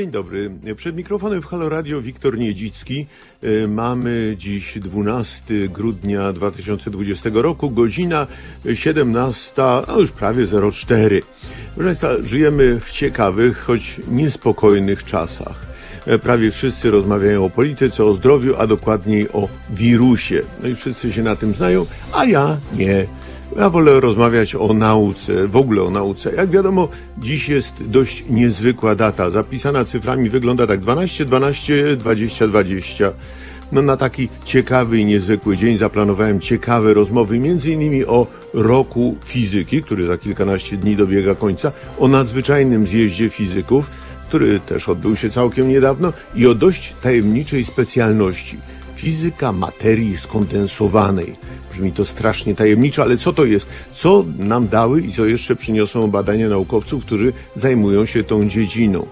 Dzień dobry. Przed mikrofonem w Halo Radio Wiktor Niedzicki. E, mamy dziś 12 grudnia 2020 roku, godzina 17, no już prawie 04. Proszę Państwa, żyjemy w ciekawych, choć niespokojnych czasach. E, prawie wszyscy rozmawiają o polityce, o zdrowiu, a dokładniej o wirusie. No i wszyscy się na tym znają, a ja nie. Ja wolę rozmawiać o nauce, w ogóle o nauce. Jak wiadomo, dziś jest dość niezwykła data. Zapisana cyframi wygląda tak 12, 12, 20, 20. No na taki ciekawy i niezwykły dzień zaplanowałem ciekawe rozmowy, między innymi o roku fizyki, który za kilkanaście dni dobiega końca, o nadzwyczajnym zjeździe fizyków, który też odbył się całkiem niedawno i o dość tajemniczej specjalności fizyka materii skondensowanej. Brzmi to strasznie tajemniczo, ale co to jest? Co nam dały i co jeszcze przyniosą badania naukowców, którzy zajmują się tą dziedziną?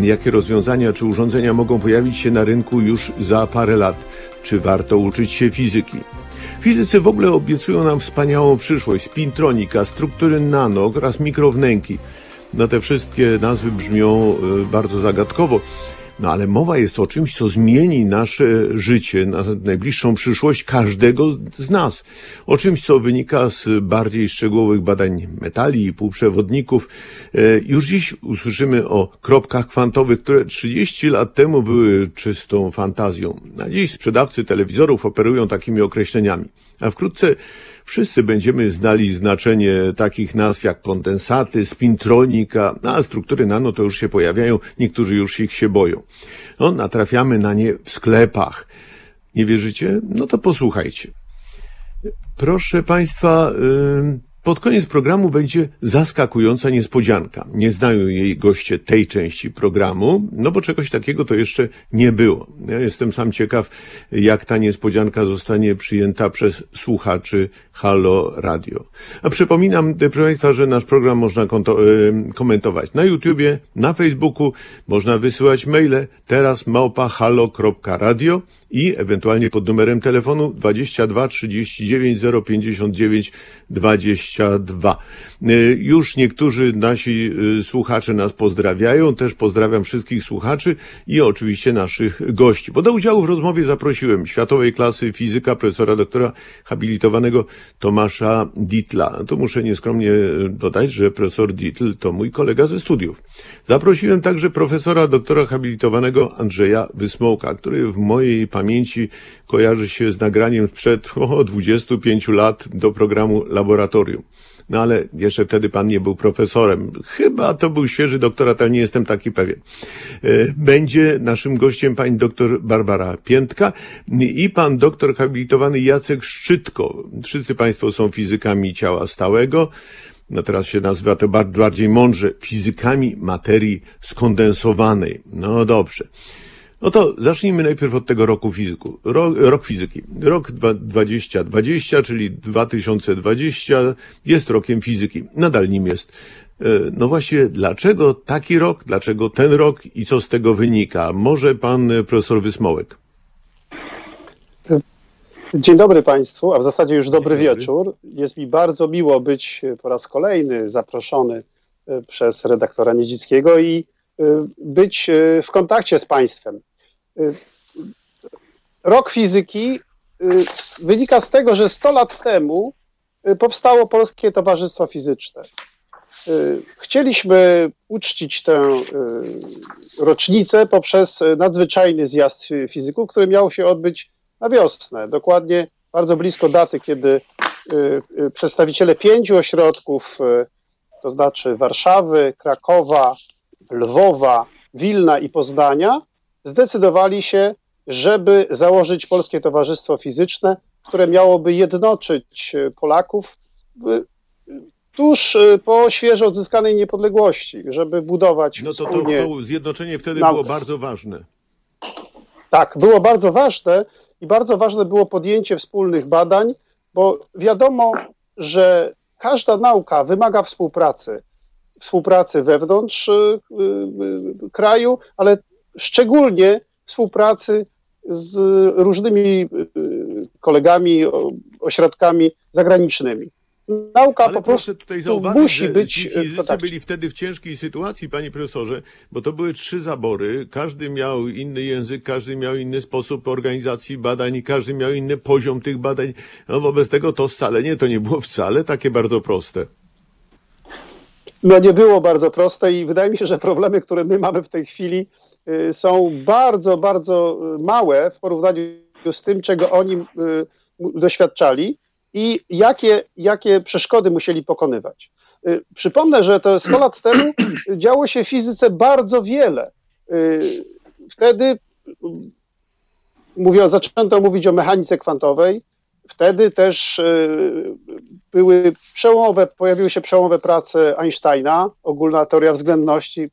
Jakie rozwiązania czy urządzenia mogą pojawić się na rynku już za parę lat? Czy warto uczyć się fizyki? Fizycy w ogóle obiecują nam wspaniałą przyszłość, spintronika, struktury nano oraz mikrownęki. No te wszystkie nazwy brzmią e, bardzo zagadkowo, no ale mowa jest o czymś, co zmieni nasze życie, na najbliższą przyszłość każdego z nas. O czymś, co wynika z bardziej szczegółowych badań metali i półprzewodników. E, już dziś usłyszymy o kropkach kwantowych, które 30 lat temu były czystą fantazją. Na dziś sprzedawcy telewizorów operują takimi określeniami. A wkrótce Wszyscy będziemy znali znaczenie takich nazw jak kondensaty, spintronika, a struktury nano to już się pojawiają, niektórzy już ich się boją. No, natrafiamy na nie w sklepach. Nie wierzycie? No to posłuchajcie. Proszę Państwa, yy, pod koniec programu będzie zaskakująca niespodzianka. Nie znają jej goście tej części programu, no bo czegoś takiego to jeszcze nie było. Ja jestem sam ciekaw, jak ta niespodzianka zostanie przyjęta przez słuchaczy Halo Radio. A przypominam, proszę Państwa, że nasz program można komentować na YouTubie, na Facebooku, można wysyłać maile teraz małpa halo.radio i ewentualnie pod numerem telefonu 22 39 059 22. Już niektórzy nasi y, słuchacze nas pozdrawiają, też pozdrawiam wszystkich słuchaczy i oczywiście naszych gości. Bo do udziału w rozmowie zaprosiłem światowej klasy fizyka, profesora doktora habilitowanego Tomasza Ditla. To muszę nieskromnie dodać, że profesor Ditl to mój kolega ze studiów. Zaprosiłem także profesora doktora habilitowanego Andrzeja Wysmołka, który w mojej pamięci kojarzy się z nagraniem sprzed o, 25 lat do programu Laboratorium. No ale jeszcze wtedy pan nie był profesorem. Chyba to był świeży doktorat, ale nie jestem taki pewien. E, będzie naszym gościem pani doktor Barbara Piętka i pan doktor habilitowany Jacek Szczytko. Wszyscy państwo są fizykami ciała stałego. No teraz się nazywa to bardziej mądrze fizykami materii skondensowanej. No dobrze. No to zacznijmy najpierw od tego roku fizyku. Rok, rok fizyki. Rok 2020, czyli 2020 jest rokiem fizyki. Nadal nim jest. E, no właśnie, dlaczego taki rok, dlaczego ten rok i co z tego wynika? Może pan profesor Wysmołek? Dzień dobry Państwu, a w zasadzie już dobry, dobry wieczór. Jest mi bardzo miło być po raz kolejny zaproszony e, przez redaktora Niedzickiego i e, być w kontakcie z Państwem. Y, rok fizyki y, wynika z tego, że 100 lat temu y, powstało Polskie Towarzystwo Fizyczne. Chcieliśmy uczcić tę rocznicę poprzez nadzwyczajny zjazd fizyków, który miał się odbyć na wiosnę, dokładnie bardzo blisko daty, kiedy przedstawiciele pięciu ośrodków, to znaczy Warszawy, Krakowa, Lwowa, Wilna i Poznania, zdecydowali się, żeby założyć Polskie Towarzystwo Fizyczne, które miałoby jednoczyć e, Polaków e, tuż e, po świeżo odzyskanej niepodległości, żeby budować No to, to, to zjednoczenie wtedy naukę. było bardzo ważne. Tak, było bardzo ważne i bardzo ważne było podjęcie wspólnych badań, bo wiadomo, że każda nauka wymaga współpracy. Współpracy wewnątrz kraju, ale szczególnie współpracy z różnymi y, kolegami, ośrodkami zagranicznymi. nauka Ale po prostu tutaj zauważyć, musi że być ci fizycy byli wtedy w ciężkiej sytuacji, panie profesorze, bo to były trzy zabory, każdy miał inny język, każdy miał inny sposób organizacji badań, każdy miał inny poziom tych badań. No wobec tego to scalenie to nie było wcale takie bardzo proste. No nie było bardzo proste i wydaje mi się, że problemy, które my mamy w tej chwili są bardzo, bardzo y, małe w porównaniu z tym, czego oni y, doświadczali i jakie, jakie przeszkody musieli pokonywać. Y, Przypomnę, że to 100 lat temu działo się w fizyce bardzo wiele. Y, Wtedy y, mówią, zaczęto mówić o mechanice kwantowej. Wtedy też y, były przełomowe, pojawiły się przełomowe prace Einsteina, ogólna teoria względności,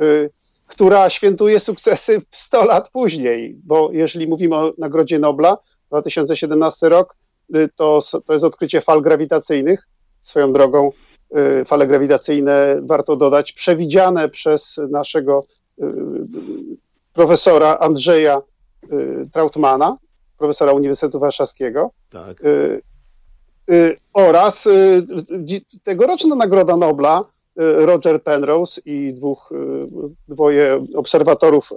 y, która świętuje sukcesy 100 lat później, bo jeżeli mówimy o Nagrodzie Nobla, 2017 rok, y, to, to jest odkrycie fal grawitacyjnych. Swoją drogą y, fale grawitacyjne, warto dodać, przewidziane przez naszego y, profesora Andrzeja Trautmana, profesora Uniwersytetu Warszawskiego, Tak. oraz tegoroczna Nagroda Nobla Roger Penrose i dwóch, y, dwoje obserwatorów,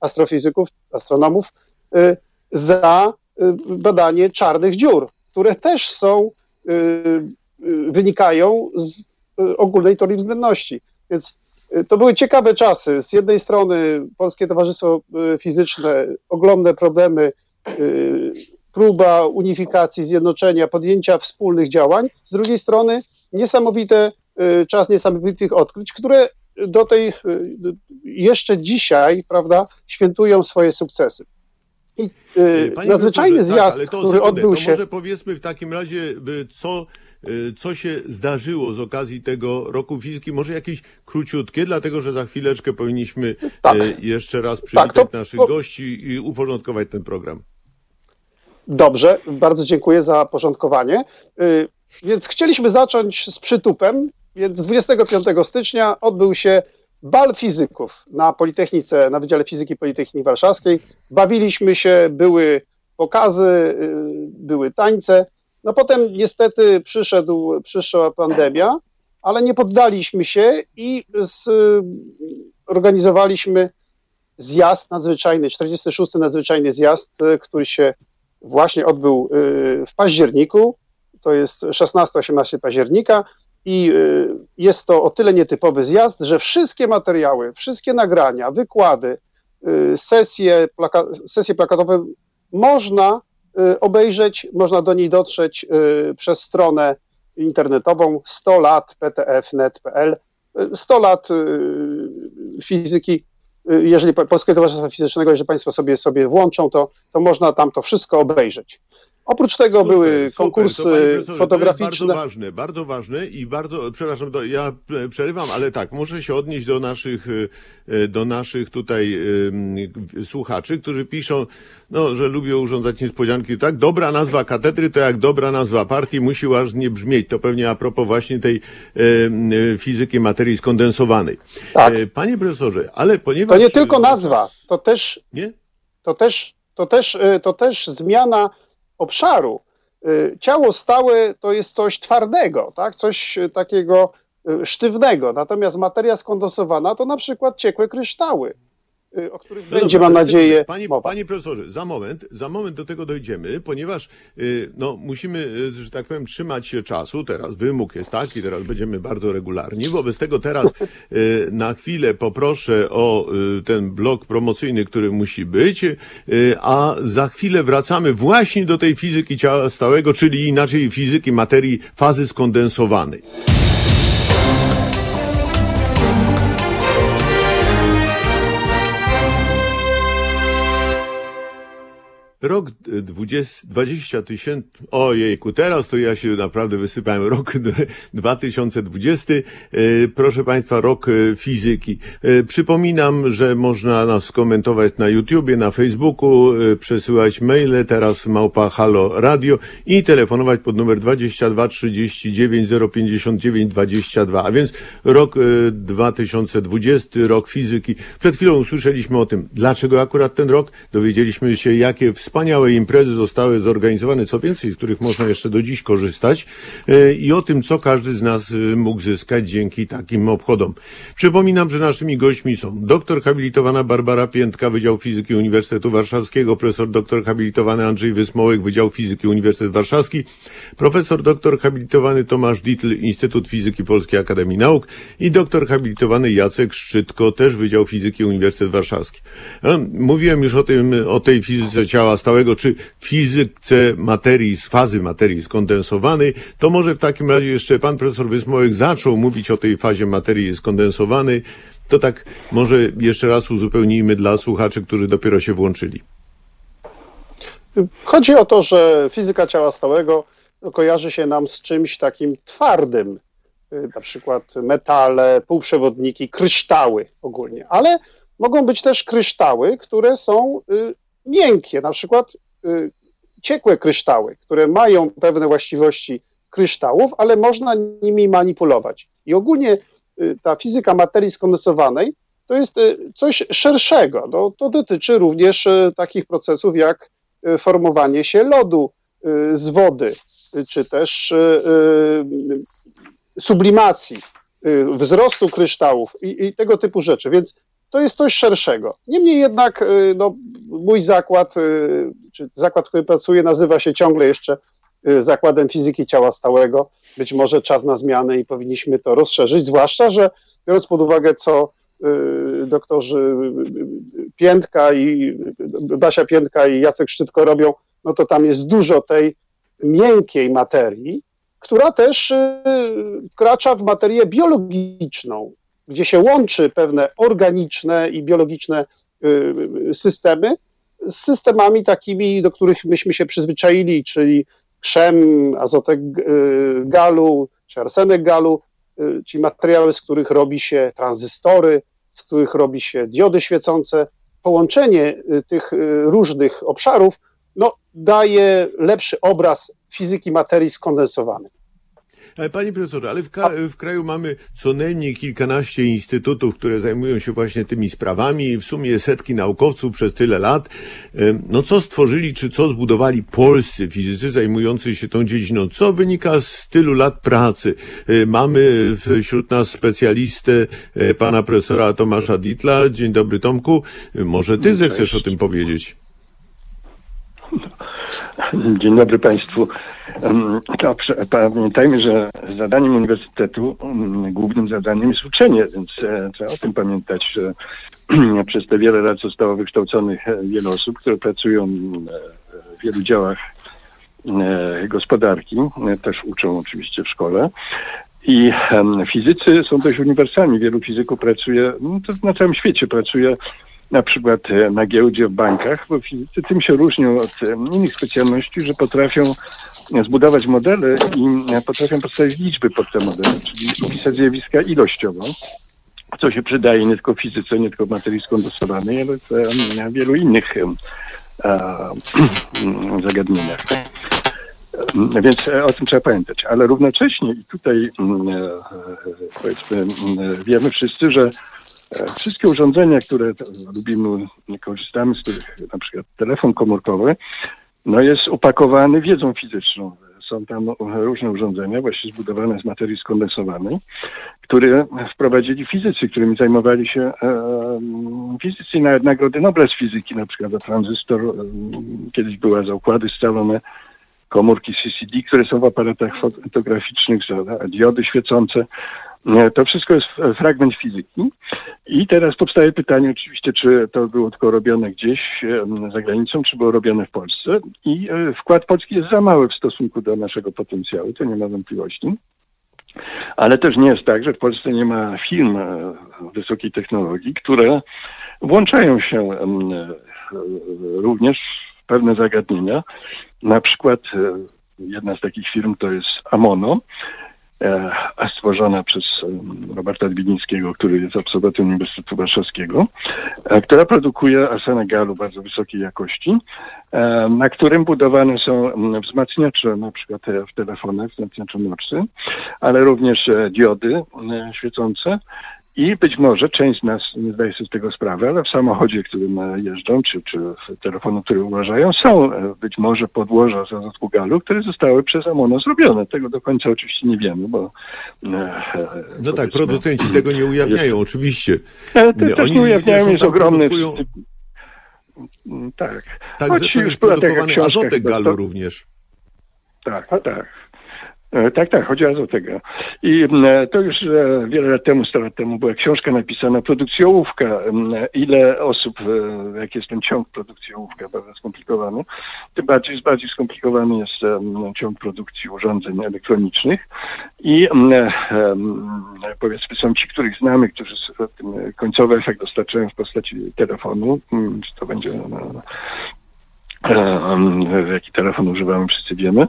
astrofizyków, astronomów y, za y, badanie czarnych dziur, które też są, y, y, wynikają z y, ogólnej teorii względności. Więc y, to były ciekawe czasy. Z jednej strony Polskie Towarzystwo y, Fizyczne, ogromne problemy, y, próba unifikacji, zjednoczenia, podjęcia wspólnych działań. Z drugiej strony niesamowite, y, czas niesamowitych odkryć, które do tej, y, jeszcze dzisiaj, prawda, świętują swoje sukcesy. I y, Panie nadzwyczajny tak, zjazd, ale to który sekundę, odbył to się. Może powiedzmy w takim razie, y, co, y, co się zdarzyło z okazji tego roku fizyki, może jakieś króciutkie, dlatego że za chwileczkę powinniśmy Tak. y, jeszcze raz przywitać Tak, to- naszych gości i uporządkować ten program. Dobrze, bardzo dziękuję za porządkowanie. Y, Więc chcieliśmy zacząć z przytupem, więc 25 stycznia odbył się bal fizyków na Politechnice, na Wydziale Fizyki Politechniki Warszawskiej. Bawiliśmy się, były pokazy, y, były tańce. No potem niestety przyszedł, przyszła pandemia, ale nie poddaliśmy się i z, organizowaliśmy zjazd nadzwyczajny, 46. nadzwyczajny zjazd, y, który się właśnie odbył y, w październiku, to jest 16-18 października i y, jest to o tyle nietypowy zjazd, że wszystkie materiały, wszystkie nagrania, wykłady, y, sesje, plaka sesje plakatowe można y, obejrzeć, można do niej dotrzeć przez stronę internetową 100 lat ptf.net.pl 100 lat fizyki jeżeli po- Polskiego Towarzystwa Fizycznego, jeżeli Państwo sobie, sobie włączą, to, to można tam to wszystko obejrzeć. Oprócz tego Super, były konkursy fotograficzne. To jest bardzo ważne, bardzo ważne i bardzo, przepraszam, ja e, przerywam, ale tak, muszę się odnieść do naszych, e, do naszych tutaj słuchaczy, którzy piszą, no, że lubią urządzać niespodzianki. Tak, dobra nazwa katedry to jak dobra nazwa partii musi ładnie brzmieć. To pewnie a propos właśnie tej fizyki materii skondensowanej. Tak. E, Panie profesorze, ale ponieważ... To nie tylko e, nazwa, to też, Nie? to też, to też, to też zmiana obszaru. Y, Ciało stałe to jest coś twardego, tak? coś y, takiego y, sztywnego, natomiast materia skondensowana to na przykład ciekłe kryształy, o których No będzie, dobra, mam nadzieję. Panie, mowa. panie profesorze, za moment, za moment do tego dojdziemy, ponieważ y, no, musimy, y, że tak powiem, trzymać się czasu. Teraz wymóg jest taki, teraz będziemy bardzo regularni. Wobec tego teraz y, na chwilę poproszę o y, ten blok promocyjny, który musi być, y, a za chwilę wracamy właśnie do tej fizyki ciała stałego, czyli inaczej fizyki materii fazy skondensowanej. Rok 20, 20 tysięcy, ojejku, teraz to ja się naprawdę wysypałem. Rok d- 2020, e, proszę Państwa, rok e, fizyki. E, Przypominam, że można nas komentować na YouTubie, na Facebooku, przesyłać maile, teraz małpa Halo Radio i telefonować pod numer 22 39 059 22. A więc rok e, 2020, rok fizyki. Przed chwilą usłyszeliśmy o tym, dlaczego akurat ten rok. Dowiedzieliśmy się, jakie wspaniałe wspaniałe imprezy zostały zorganizowane, co więcej, z których można jeszcze do dziś korzystać e, i o tym, co każdy z nas e, mógł zyskać dzięki takim obchodom. Przypominam, że naszymi gośćmi są doktor habilitowana Barbara Piętka, Wydział Fizyki Uniwersytetu Warszawskiego, profesor doktor habilitowany Andrzej Wysmołek, Wydział Fizyki Uniwersytet Warszawski, profesor doktor habilitowany Tomasz Dietl, Instytut Fizyki Polskiej Akademii Nauk i doktor habilitowany Jacek Szczytko, też Wydział Fizyki Uniwersytet Warszawski. Mówiłem już o tym, o tej fizyce ciała stałego, czy fizyce materii, z fazy materii skondensowanej, to może w takim razie jeszcze pan profesor Wysmołek zaczął mówić o tej fazie materii skondensowanej. To tak może jeszcze raz uzupełnijmy dla słuchaczy, którzy dopiero się włączyli. Chodzi o to, że fizyka ciała stałego kojarzy się nam z czymś takim twardym, y, na przykład metale, półprzewodniki, kryształy ogólnie, ale mogą być też kryształy, które są y, miękkie, na przykład y, ciekłe kryształy, które mają pewne właściwości kryształów, ale można nimi manipulować. I ogólnie ta fizyka materii skondensowanej to jest coś szerszego. No, to dotyczy również takich procesów jak formowanie się lodu z wody, czy też sublimacji, wzrostu kryształów i, i tego typu rzeczy. Więc to jest coś szerszego. Niemniej jednak no, mój zakład, czy zakład, w którym pracuję, nazywa się ciągle jeszcze Zakładem Fizyki Ciała Stałego. Być może czas na zmianę i powinniśmy to rozszerzyć, zwłaszcza, że biorąc pod uwagę, co doktorzy Piętka i Basia Piętka i Jacek Szczytko robią, no to tam jest dużo tej miękkiej materii, która też wkracza w materię biologiczną, gdzie się łączy pewne organiczne i biologiczne systemy z systemami takimi, do których myśmy się przyzwyczaili, czyli krzem, azotek galu, czy arsenek galu, czyli materiały, z których robi się tranzystory, z których robi się diody świecące. Połączenie tych różnych obszarów no, daje lepszy obraz fizyki materii skondensowanej. Panie profesorze, ale w, w, kraju mamy co najmniej kilkanaście instytutów, które zajmują się właśnie tymi sprawami, w sumie setki naukowców przez tyle lat. No co stworzyli, czy co zbudowali polscy fizycy zajmujący się tą dziedziną? Co wynika z tylu lat pracy? Mamy wśród nas specjalistę, pana profesora Tomasza Ditla. Dzień dobry Tomku. Może ty zechcesz o tym powiedzieć? Dzień dobry Państwu. To pamiętajmy, że zadaniem uniwersytetu, głównym zadaniem jest uczenie, więc e, trzeba o tym pamiętać, że przez te wiele lat zostało wykształconych e, wiele osób, które pracują e, w wielu działach gospodarki, też uczą oczywiście w szkole. I fizycy są dość uniwersalni. Wielu fizyków pracuje, no to na całym świecie pracuje na przykład e, na giełdzie, w bankach, bo fizycy tym się różnią od e, innych specjalności, że potrafią zbudować modele i e, potrafią postawić liczby pod te modele, czyli opisać zjawiska ilościowo, co się przydaje nie tylko fizyce, nie tylko w materii skondensowanej, ale w wielu innych zagadnieniach. Więc o tym trzeba pamiętać. Ale równocześnie i tutaj powiedzmy wiemy wszyscy, że E, wszystkie urządzenia, które lubimy, korzystamy z których na przykład telefon komórkowy, no jest upakowany wiedzą fizyczną. Są tam różne urządzenia, właśnie zbudowane z materii skondensowanej, które wprowadzili fizycy, którymi zajmowali się e, fizycy na nagrody Nobla z fizyki, na przykład za tranzystor, e, kiedyś była za układy scalone, komórki CCD, które są w aparatach fotograficznych, diody świecące. To wszystko jest fragment fizyki. I teraz powstaje pytanie oczywiście, czy to było tylko robione gdzieś za granicą, czy było robione w Polsce. I e, wkład Polski jest za mały w stosunku do naszego potencjału, to nie ma wątpliwości. Ale też nie jest tak, że w Polsce nie ma firm e, wysokiej technologii, które włączają się e, również pewne zagadnienia. Na przykład jedna z takich firm to jest Amono, E, stworzona przez Roberta Dwinińskiego, który jest absolwentem Uniwersytetu Warszawskiego, e, która produkuje arsenę galu bardzo wysokiej jakości, e, na którym budowane są wzmacniacze, na przykład w telefonach, wzmacniacze mocy, ale również diody świecące I być może część z nas nie zdaje sobie z tego sprawy, ale w samochodzie, którym e, jeżdżą, czy, czy w telefonu, który uważają, są e, być może podłoża z azotu galu, które zostały przez Amono zrobione. Tego do końca oczywiście nie wiemy, bo... E, no tak, producenci tego nie ujawniają, jest, oczywiście. Ale te, też nie ujawniają, jest ogromny... Produkują... Tak. Tak, Choć już była taka azotek galu to... również. Tak, tak. E, tak, tak, chodzi o tego. I e, to już e, wiele lat temu, 100 lat temu była książka napisana, produkcja ołówka. Ile osób, jaki jest ten ciąg produkcji ołówka, bardzo skomplikowany. Tym bardziej, bardziej skomplikowany jest ciąg produkcji urządzeń elektronicznych. I powiedzmy są ci, których znamy, którzy końcowy efekt dostarczają w postaci telefonu, czy to będzie jaki telefon używamy, wszyscy wiemy.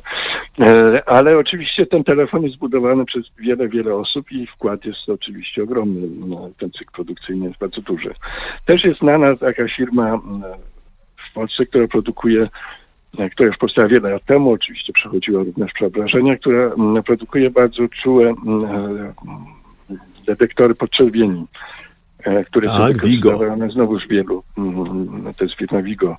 E, ale oczywiście ten telefon jest zbudowany przez wiele, wiele osób i wkład jest oczywiście ogromny. No, ten cykl produkcyjny jest bardzo duży. Też jest znana taka firma w Polsce, która produkuje e, która już powstała wiele lat temu, oczywiście przechodziła również przeobrażenia, która produkuje bardzo czułe detektory podczerwieni. E, które tak, są wykorzystywane znowu w wielu. Mm, to jest firma Vigo.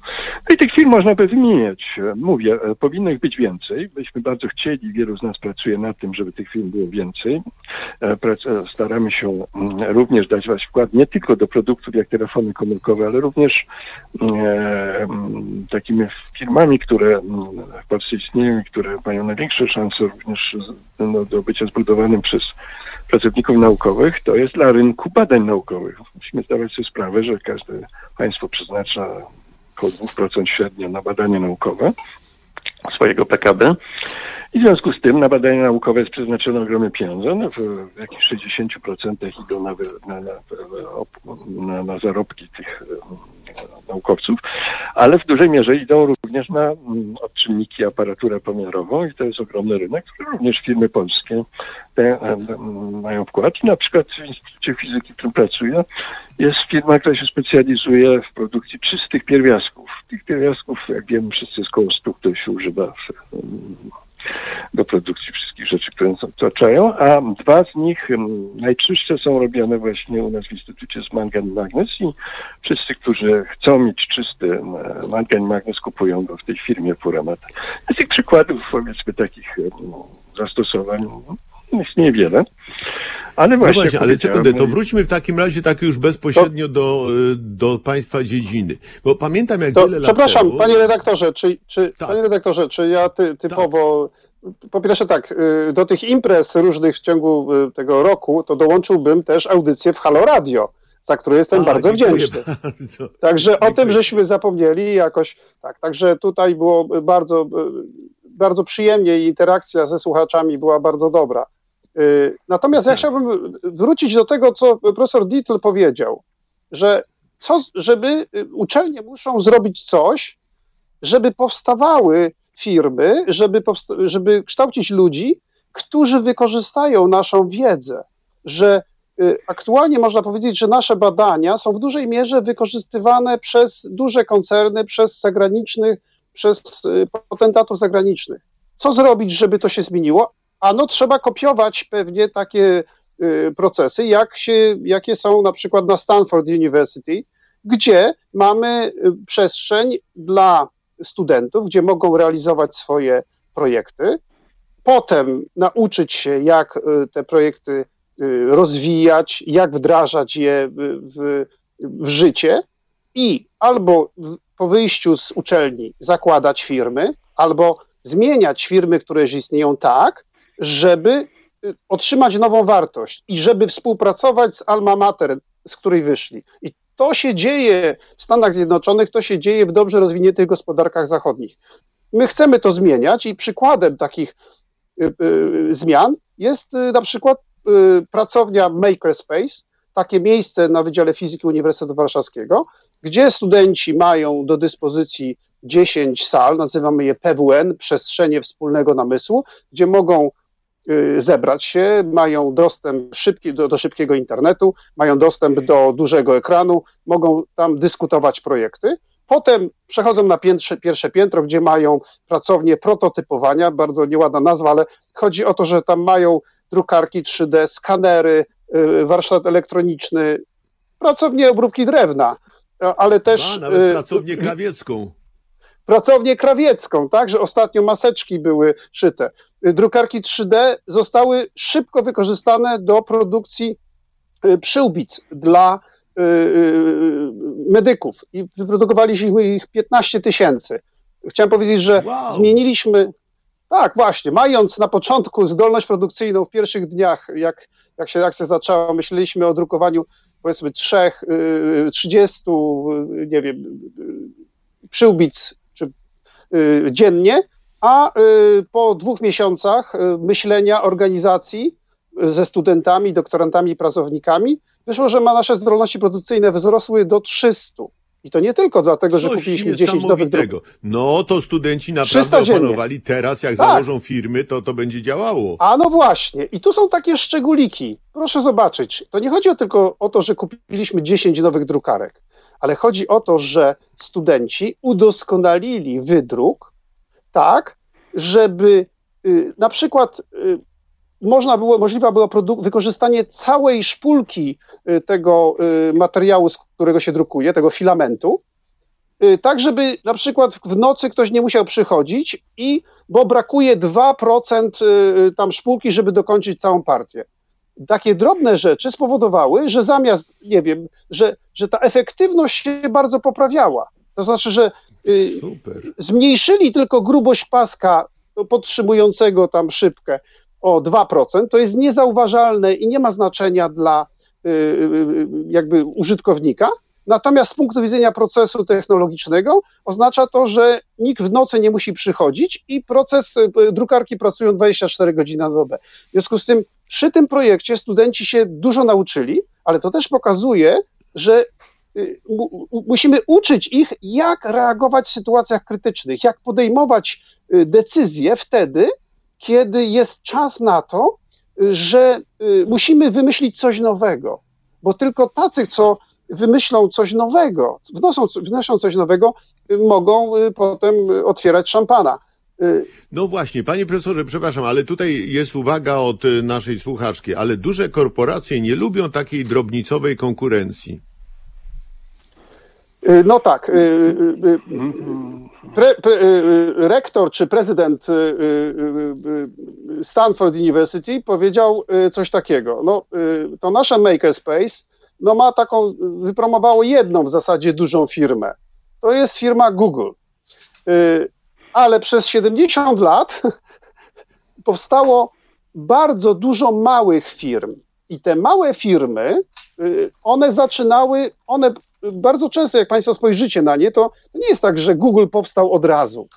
No i tych firm można by wymieniać. Mówię, e, powinno ich być więcej. Byśmy bardzo chcieli, wielu z nas pracuje nad tym, żeby tych firm było więcej. E, staramy się mm, również dać wasz wkład nie tylko do produktów jak telefony komórkowe, ale również mm, takimi firmami, które w Polsce istnieją i które mają największe szanse również no, do bycia zbudowanym przez pracowników naukowych, to jest dla rynku badań naukowych. Musimy zdawać sobie sprawę, że każde państwo przeznacza około 2% średnio na badania naukowe swojego PKB. I w związku z tym na badania naukowe jest przeznaczone ogromne pieniądze. No, w, jakichś 60% idą na, na, na, na, zarobki tych naukowców, ale w dużej mierze idą również na mm, odczynniki, aparaturę pomiarową i to jest ogromny rynek, który również firmy polskie te, mają wkład. Na przykład w Instytucie Fizyki, w którym pracuję, jest firma, która się specjalizuje w produkcji czystych pierwiastków. Tych pierwiastków, jak wiemy, wszyscy jest koło 100, które się używa w, do produkcji wszystkich rzeczy, które nas otaczają, a dwa z nich najczystsze są robione właśnie u nas w Instytucie z mangan magnes i wszyscy, którzy chcą mieć czysty mangan magnes kupują go w tej firmie Puramat. Z tych przykładów powiedzmy takich zastosowań jest niewiele. Ale właśnie, no właśnie ale sekundę, to wróćmy w takim razie tak już bezpośrednio to, do, do państwa dziedziny. Bo pamiętam jak to, wiele Przepraszam, lat temu... panie redaktorze, czy, czy, tak. panie redaktorze, czy ja ty, typowo tak. po pierwsze tak, y, do tych imprez różnych w ciągu y, tego roku, to dołączyłbym też audycję w Halo Radio, za którą jestem A, bardzo wdzięczny. Bardzo. Także dziękuję. o tym żeśmy zapomnieli jakoś, tak, także tutaj było bardzo, y, bardzo przyjemnie i interakcja ze słuchaczami była bardzo dobra. Y, natomiast ja tak. chciałbym wrócić do tego, co profesor Dietl powiedział, że co, żeby y, uczelnie muszą zrobić coś, żeby powstawały firmy, żeby, powsta żeby kształcić ludzi, którzy wykorzystają naszą wiedzę, że y, aktualnie można powiedzieć, że nasze badania są w dużej mierze wykorzystywane przez duże koncerny, przez zagranicznych, przez potentatów zagranicznych. Co zrobić, żeby to się zmieniło? Ano trzeba kopiować pewnie takie y, procesy, jak się, jakie są na przykład na Stanford University, gdzie mamy y, przestrzeń dla studentów, gdzie mogą realizować swoje projekty, potem nauczyć się, jak y, te projekty rozwijać, jak wdrażać je w, w życie i albo po wyjściu z uczelni zakładać firmy, albo zmieniać firmy, które już istnieją tak, żeby y, otrzymać nową wartość i żeby współpracować z Alma Mater, z której wyszli. I to się dzieje w Stanach Zjednoczonych, to się dzieje w dobrze rozwiniętych gospodarkach zachodnich. My chcemy to zmieniać i przykładem takich y, y, zmian jest na przykład pracownia Makerspace, takie miejsce na Wydziale Fizyki Uniwersytetu Warszawskiego, gdzie studenci mają do dyspozycji 10 sal, nazywamy je PWN, przestrzenie wspólnego namysłu, gdzie mogą zebrać się, mają dostęp szybki, do, do szybkiego internetu, mają dostęp do dużego ekranu, mogą tam dyskutować projekty. Potem przechodzą na piętrze, pierwsze piętro, gdzie mają pracownię prototypowania, bardzo nieładna nazwa, ale chodzi o to, że tam mają drukarki 3D, skanery, y, warsztat elektroniczny, pracownię obróbki drewna, ale też... A, nawet pracownię krawiecką. Pracownię krawiecką, tak, że ostatnio maseczki były szyte. Drukarki 3D zostały szybko wykorzystane do produkcji przyłbic dla medyków i wyprodukowaliśmy ich 15 tysięcy. Chciałem powiedzieć, że wow. zmieniliśmy, tak, właśnie. Mając na początku zdolność produkcyjną w pierwszych dniach, jak, jak się akcja zaczęła, myśleliśmy o drukowaniu powiedzmy trzech, y, trzydziestu, y, nie wiem, y, przyłbic dziennie, a po dwóch miesiącach myślenia organizacji ze studentami, doktorantami i pracownikami, wyszło, że ma nasze zdolności produkcyjne wzrosły do 300. I to nie tylko dlatego, że kupiliśmy 10 nowych dróg. No to studenci naprawdę opanowali. Teraz jak tak. założą firmy, to to będzie działało. A no właśnie. I tu są takie szczególiki. Proszę zobaczyć. To nie chodzi o tylko o to, że kupiliśmy 10 nowych drukarek, ale chodzi o to, że studenci udoskonalili wydruk tak, żeby y, na przykład y, można było, możliwe było wykorzystanie całej szpulki y, tego materiału, z którego się drukuje, tego filamentu, tak żeby na przykład w nocy ktoś nie musiał przychodzić i bo brakuje 2% tam szpulki, żeby dokończyć całą partię. Takie drobne rzeczy spowodowały, że zamiast, nie wiem, że, że ta efektywność się bardzo poprawiała. To znaczy, że Super. zmniejszyli tylko grubość paska podtrzymującego tam szybkę, o 2%, to jest niezauważalne i nie ma znaczenia dla y, y, y, jakby użytkownika. Natomiast z punktu widzenia procesu technologicznego oznacza to, że nikt w nocy nie musi przychodzić i proces, drukarki pracują 24 godziny na dobę. W związku z tym przy tym projekcie studenci się dużo nauczyli, ale to też pokazuje, że musimy uczyć ich, jak reagować w sytuacjach krytycznych, jak podejmować decyzje wtedy, kiedy jest czas na to, że musimy wymyślić coś nowego, bo tylko tacy, co wymyślą coś nowego, wnoszą, wnoszą coś nowego, y, mogą y, potem otwierać szampana. No właśnie, panie profesorze, przepraszam, ale tutaj jest uwaga od naszej słuchaczki, ale duże korporacje nie lubią takiej drobnicowej konkurencji. Y, no tak. Y, y, pre, pre, rektor czy prezydent Stanford University powiedział coś takiego. No, to nasze Makerspace no ma taką, wypromowało jedną w zasadzie dużą firmę. To jest firma Google. Ale przez 70 lat powstało bardzo dużo małych firm. I te małe firmy, one zaczynały, one bardzo często, jak Państwo spojrzycie na nie, to nie jest tak, że Google powstał od razu,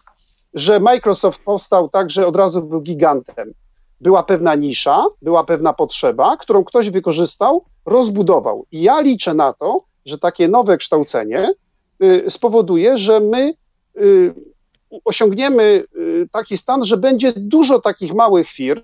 że Microsoft powstał tak, że od razu był gigantem. Była pewna nisza, była pewna potrzeba, którą ktoś wykorzystał, rozbudował. I ja liczę na to, że takie nowe kształcenie y, spowoduje, że my y, osiągniemy y, taki stan, że będzie dużo takich małych firm,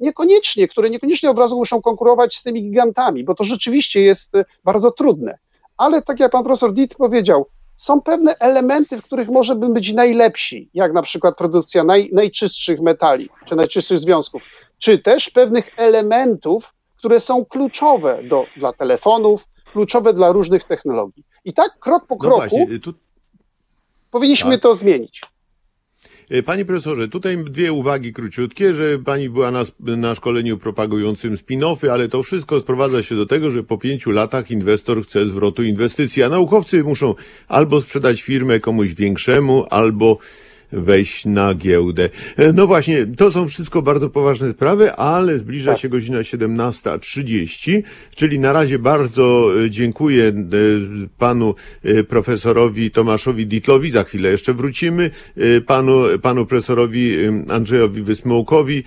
niekoniecznie, które niekoniecznie od razu muszą konkurować z tymi gigantami, bo to rzeczywiście jest bardzo trudne ale tak jak pan profesor Ditt powiedział, są pewne elementy, w których możemy być najlepsi, jak na przykład produkcja naj, najczystszych metali, czy najczystszych związków, czy też pewnych elementów, które są kluczowe do, dla telefonów, kluczowe dla różnych technologii. I tak krok po no kroku właśnie, tu... powinniśmy tak. to zmienić. E, panie profesorze, tutaj dwie uwagi króciutkie, że pani była na, na szkoleniu propagującym spin-offy, ale to wszystko sprowadza się do tego, że po pięciu latach inwestor chce zwrotu inwestycji, a naukowcy muszą albo sprzedać firmę komuś większemu, albo wejść na giełdę. E, no właśnie, to są wszystko bardzo poważne sprawy, ale zbliża tak. się godzina 17.30, czyli na razie bardzo e, dziękuję e, panu profesorowi Tomaszowi Ditlowi, za chwilę jeszcze wrócimy, panu, panu profesorowi Andrzejowi Wysmołkowi,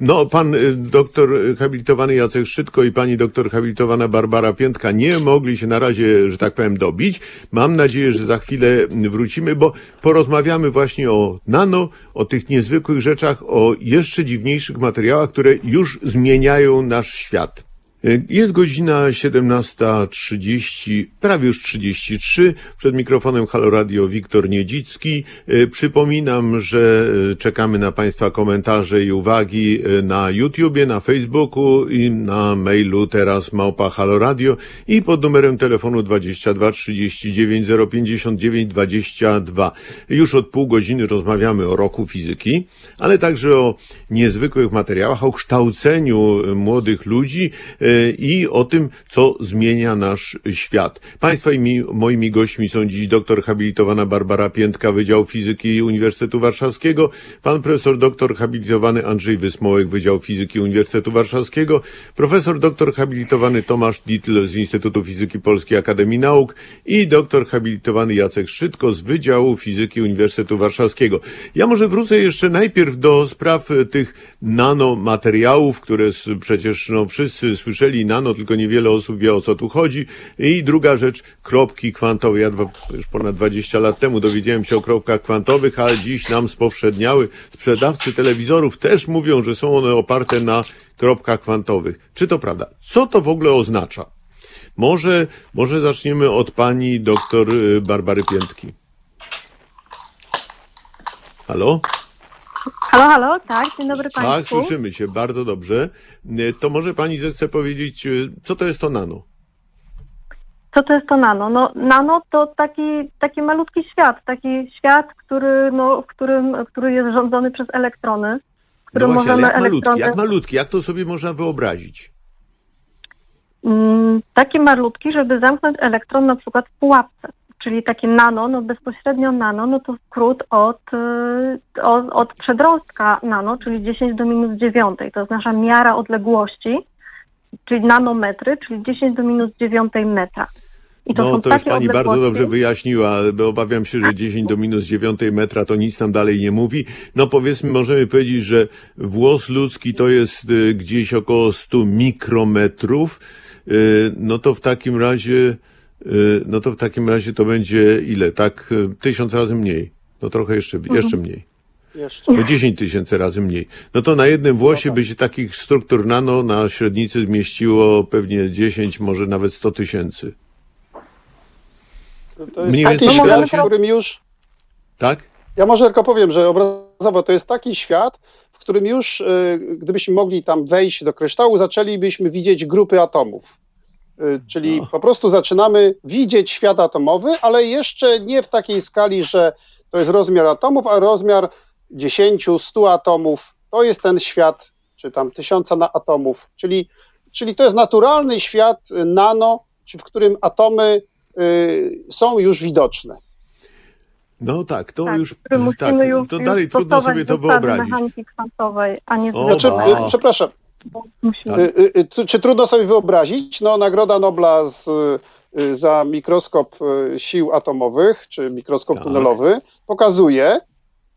no, pan y, doktor habilitowany Jacek Szczytko i pani doktor habilitowana Barbara Piętka nie mogli się na razie, że tak powiem, dobić. Mam nadzieję, że za chwilę wrócimy, bo porozmawiamy właśnie o nano, o tych niezwykłych rzeczach, o jeszcze dziwniejszych materiałach, które już zmieniają nasz świat. Jest godzina 17.30, prawie już 33. Przed mikrofonem Halo Radio Wiktor Niedzicki. E, Przypominam, że e, czekamy na Państwa komentarze i uwagi na YouTubie, na Facebooku i na mailu teraz małpa Halo Radio i pod numerem telefonu 22 39 059 22. Już od pół godziny rozmawiamy o roku fizyki, ale także o niezwykłych materiałach, o kształceniu młodych ludzi, i o tym, co zmienia nasz świat. Państwa i mi, moimi gośćmi są dziś doktor habilitowana Barbara Piętka, Wydział Fizyki Uniwersytetu Warszawskiego, pan profesor doktor habilitowany Andrzej Wysmołek, Wydział Fizyki Uniwersytetu Warszawskiego, profesor doktor habilitowany Tomasz Ditl z Instytutu Fizyki Polskiej Akademii Nauk i doktor habilitowany Jacek Szczytko z Wydziału Fizyki Uniwersytetu Warszawskiego. Ja może wrócę jeszcze najpierw do spraw tych nanomateriałów, które przecież no, wszyscy słyszeli, nano, tylko niewiele osób wie o co tu chodzi. I druga rzecz, kropki kwantowe. Ja dwa, już ponad 20 lat temu dowiedziałem się o kropkach kwantowych, ale dziś nam spowszedniały. Sprzedawcy telewizorów też mówią, że są one oparte na kropkach kwantowych. Czy to prawda? Co to w ogóle oznacza? Może, może zaczniemy od pani doktor y, Barbary Piętki. Halo? Halo, halo, tak, dzień dobry Tak, Państwu. słyszymy się bardzo dobrze. E, To może pani zechce powiedzieć, e, co to jest to nano? Co to jest to nano? No, nano to taki, taki malutki świat, taki świat, który, no, w którym, który jest rządzony przez elektrony, No właśnie, ale jak malutki, elektrony... jak malutki, jak to sobie można wyobrazić? Mm, taki malutki, żeby zamknąć elektron na przykład w pułapce. Czyli takie nano, no bezpośrednio nano, no to skrót od, y, od, od przedrostka nano, czyli 10 do minus 9. To jest nasza miara odległości, czyli nanometry, czyli 10 do minus 9 metra. I to no to już pani bardzo odległości- dobrze wyjaśniła, bo obawiam się, że 10 do minus 9 metra to nic nam dalej nie mówi. No powiedzmy, możemy powiedzieć, że włos ludzki to jest y, gdzieś około 100 mikrometrów. Y, No to w takim razie, no to w takim razie to będzie ile? Tak, y, tysiąc razy mniej. No trochę jeszcze, Mhm. jeszcze mniej. Jeszcze. No 10 tysięcy razy mniej. No to na jednym włosie by się takich struktur nano na średnicy zmieściło pewnie 10, może nawet 100 tysięcy. To jest Mniej taki świat, tyle. w którym już Tak? Ja może tylko powiem, że obrazowo to jest taki świat, w którym już, y, gdybyśmy mogli tam wejść do kryształu, zaczęlibyśmy widzieć grupy atomów. Y, Czyli No. po prostu zaczynamy widzieć świat atomowy, ale jeszcze nie w takiej skali, że to jest rozmiar atomów, a rozmiar 10, 100 atomów. To jest ten świat, czy tam tysiąca na atomów. Czyli, czyli to jest naturalny świat y, nano, czy w którym atomy y, są już widoczne. No tak, to tak, już, tak, już, to już dalej trudno sobie to wyobrazić. mechaniki kwantowej, a nie O, Znaczy, przepraszam, Y, y, y, Czy trudno sobie wyobrazić? No, Nagroda Nobla z, y, za mikroskop sił atomowych, czy mikroskop Tak. tunelowy, pokazuje,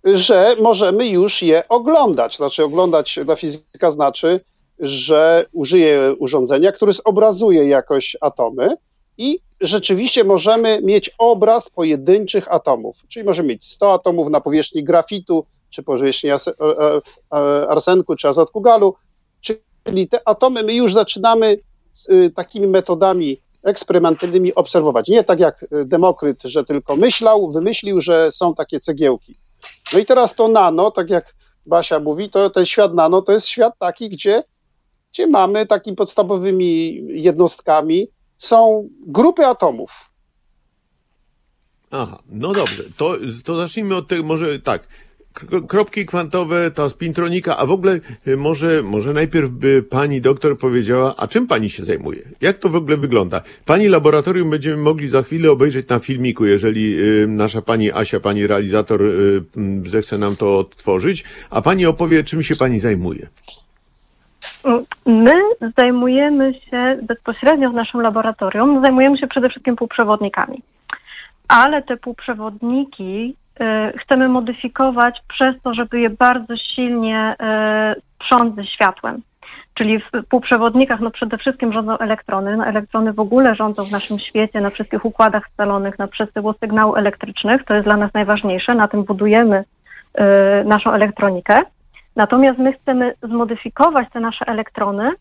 że możemy już je oglądać. Znaczy, oglądać dla fizyka znaczy, że użyje urządzenia, które zobrazuje jakoś atomy i rzeczywiście możemy mieć obraz pojedynczych atomów. Czyli możemy mieć 100 atomów na powierzchni grafitu, czy powierzchni arsenku, czy azotku galu, Czyli te atomy my już zaczynamy z, y, takimi metodami eksperymentalnymi obserwować. Nie tak jak y, Demokryt, że tylko myślał, wymyślił, że są takie cegiełki. No i teraz to nano, tak jak Basia mówi, to ten świat nano to jest świat taki, gdzie, gdzie mamy takimi podstawowymi jednostkami są grupy atomów. Aha, no dobrze, to, to zacznijmy od tego, może tak, kropki kwantowe, ta spintronika, a w ogóle y, może, może najpierw by pani doktor powiedziała, a czym pani się zajmuje? Jak to w ogóle wygląda? Pani laboratorium będziemy mogli za chwilę obejrzeć na filmiku, jeżeli y, nasza pani Asia, pani realizator y, zechce nam to odtworzyć, a pani opowie, czym się pani zajmuje. My zajmujemy się bezpośrednio w naszym laboratorium, zajmujemy się przede wszystkim półprzewodnikami. Ale te półprzewodniki chcemy modyfikować przez to, żeby je bardzo silnie y, sprząc ze światłem. Czyli w półprzewodnikach no przede wszystkim rządzą elektrony. No elektrony w ogóle rządzą w naszym świecie, na wszystkich układach scalonych, na przesyłu sygnałów elektrycznych. To jest dla nas najważniejsze. Na tym budujemy y, naszą elektronikę. Natomiast my chcemy zmodyfikować te nasze elektrony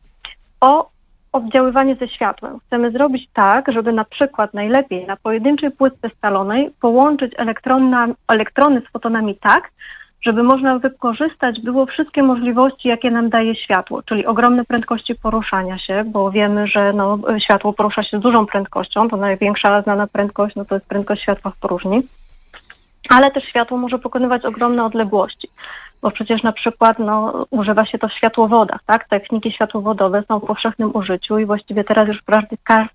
o oddziaływanie ze światłem. Chcemy zrobić tak, żeby na przykład najlepiej na pojedynczej płytce scalonej połączyć elektrony, elektrony z fotonami tak, żeby można wykorzystać było wszystkie możliwości, jakie nam daje światło, czyli ogromne prędkości poruszania się, bo wiemy, że no, światło porusza się z dużą prędkością, to największa znana prędkość no, to jest prędkość światła w próżni, ale też światło może pokonywać ogromne odległości bo przecież na przykład no, używa się to w światłowodach, tak? Techniki światłowodowe są w powszechnym użyciu i właściwie teraz już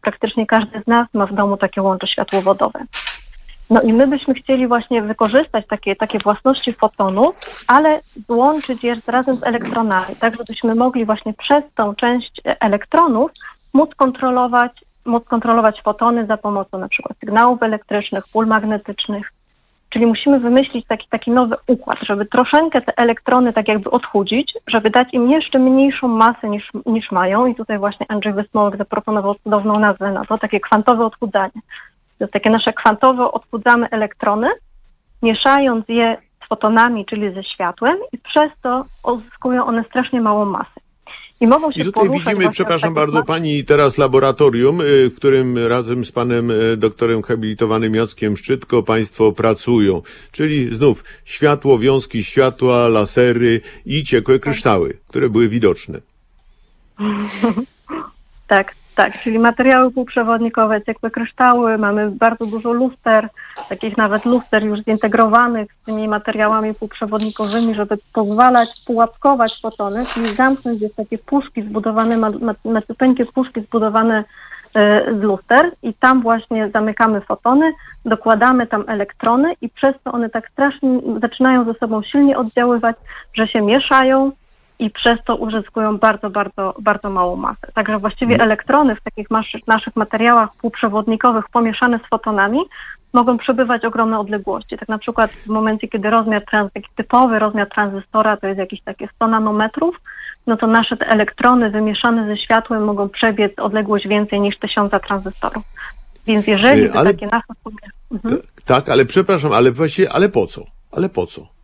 praktycznie każdy z nas ma w domu takie łącze światłowodowe. No i my byśmy chcieli właśnie wykorzystać takie, takie własności fotonu, ale złączyć je razem z elektronami, tak żebyśmy mogli właśnie przez tą część elektronów móc kontrolować, móc kontrolować fotony za pomocą na przykład sygnałów elektrycznych, pól magnetycznych, Czyli musimy wymyślić taki, taki nowy układ, żeby troszeczkę te elektrony tak jakby odchudzić, żeby dać im jeszcze mniejszą masę niż, niż mają. I tutaj właśnie Andrzej Wysmołek zaproponował cudowną nazwę na to, takie kwantowe odchudzanie. To jest takie nasze kwantowe odchudzamy elektrony, mieszając je z fotonami, czyli ze światłem i przez to uzyskują one strasznie małą masę. I mogą się I tutaj widzimy, przepraszam bardzo, pani teraz laboratorium, y, w którym razem z panem y, doktorem habilitowanym Jackiem Szczytko państwo pracują. Czyli znów światło, wiązki światła, lasery i ciekłe kryształy, które były widoczne. tak, tak, czyli materiały półprzewodnikowe, ciekłe kryształy, mamy bardzo dużo luster, takich nawet luster już zintegrowanych z tymi materiałami półprzewodnikowymi, żeby pozwalać pułapkować fotony, czyli zamknąć jest takie puszki zbudowane, macupeńkie puszki zbudowane e, z luster i tam właśnie zamykamy fotony, dokładamy tam elektrony i przez to one tak strasznie zaczynają ze sobą silnie oddziaływać, że się mieszają, i przez to uzyskują bardzo, bardzo, bardzo małą masę. Także właściwie mm. elektrony w takich naszych materiałach półprzewodnikowych pomieszane z fotonami mogą przebywać ogromne odległości. Tak na przykład w momencie, kiedy rozmiar, trans, taki typowy rozmiar tranzystora to jest jakieś takie 100 nanometrów, no to nasze te elektrony wymieszane ze światłem mogą przebiec odległość więcej niż tysiąca tranzystorów. Więc jeżeli ale, takie nasze... Mhm. Tak, ale przepraszam, ale właśnie, ale po co? Ale po co?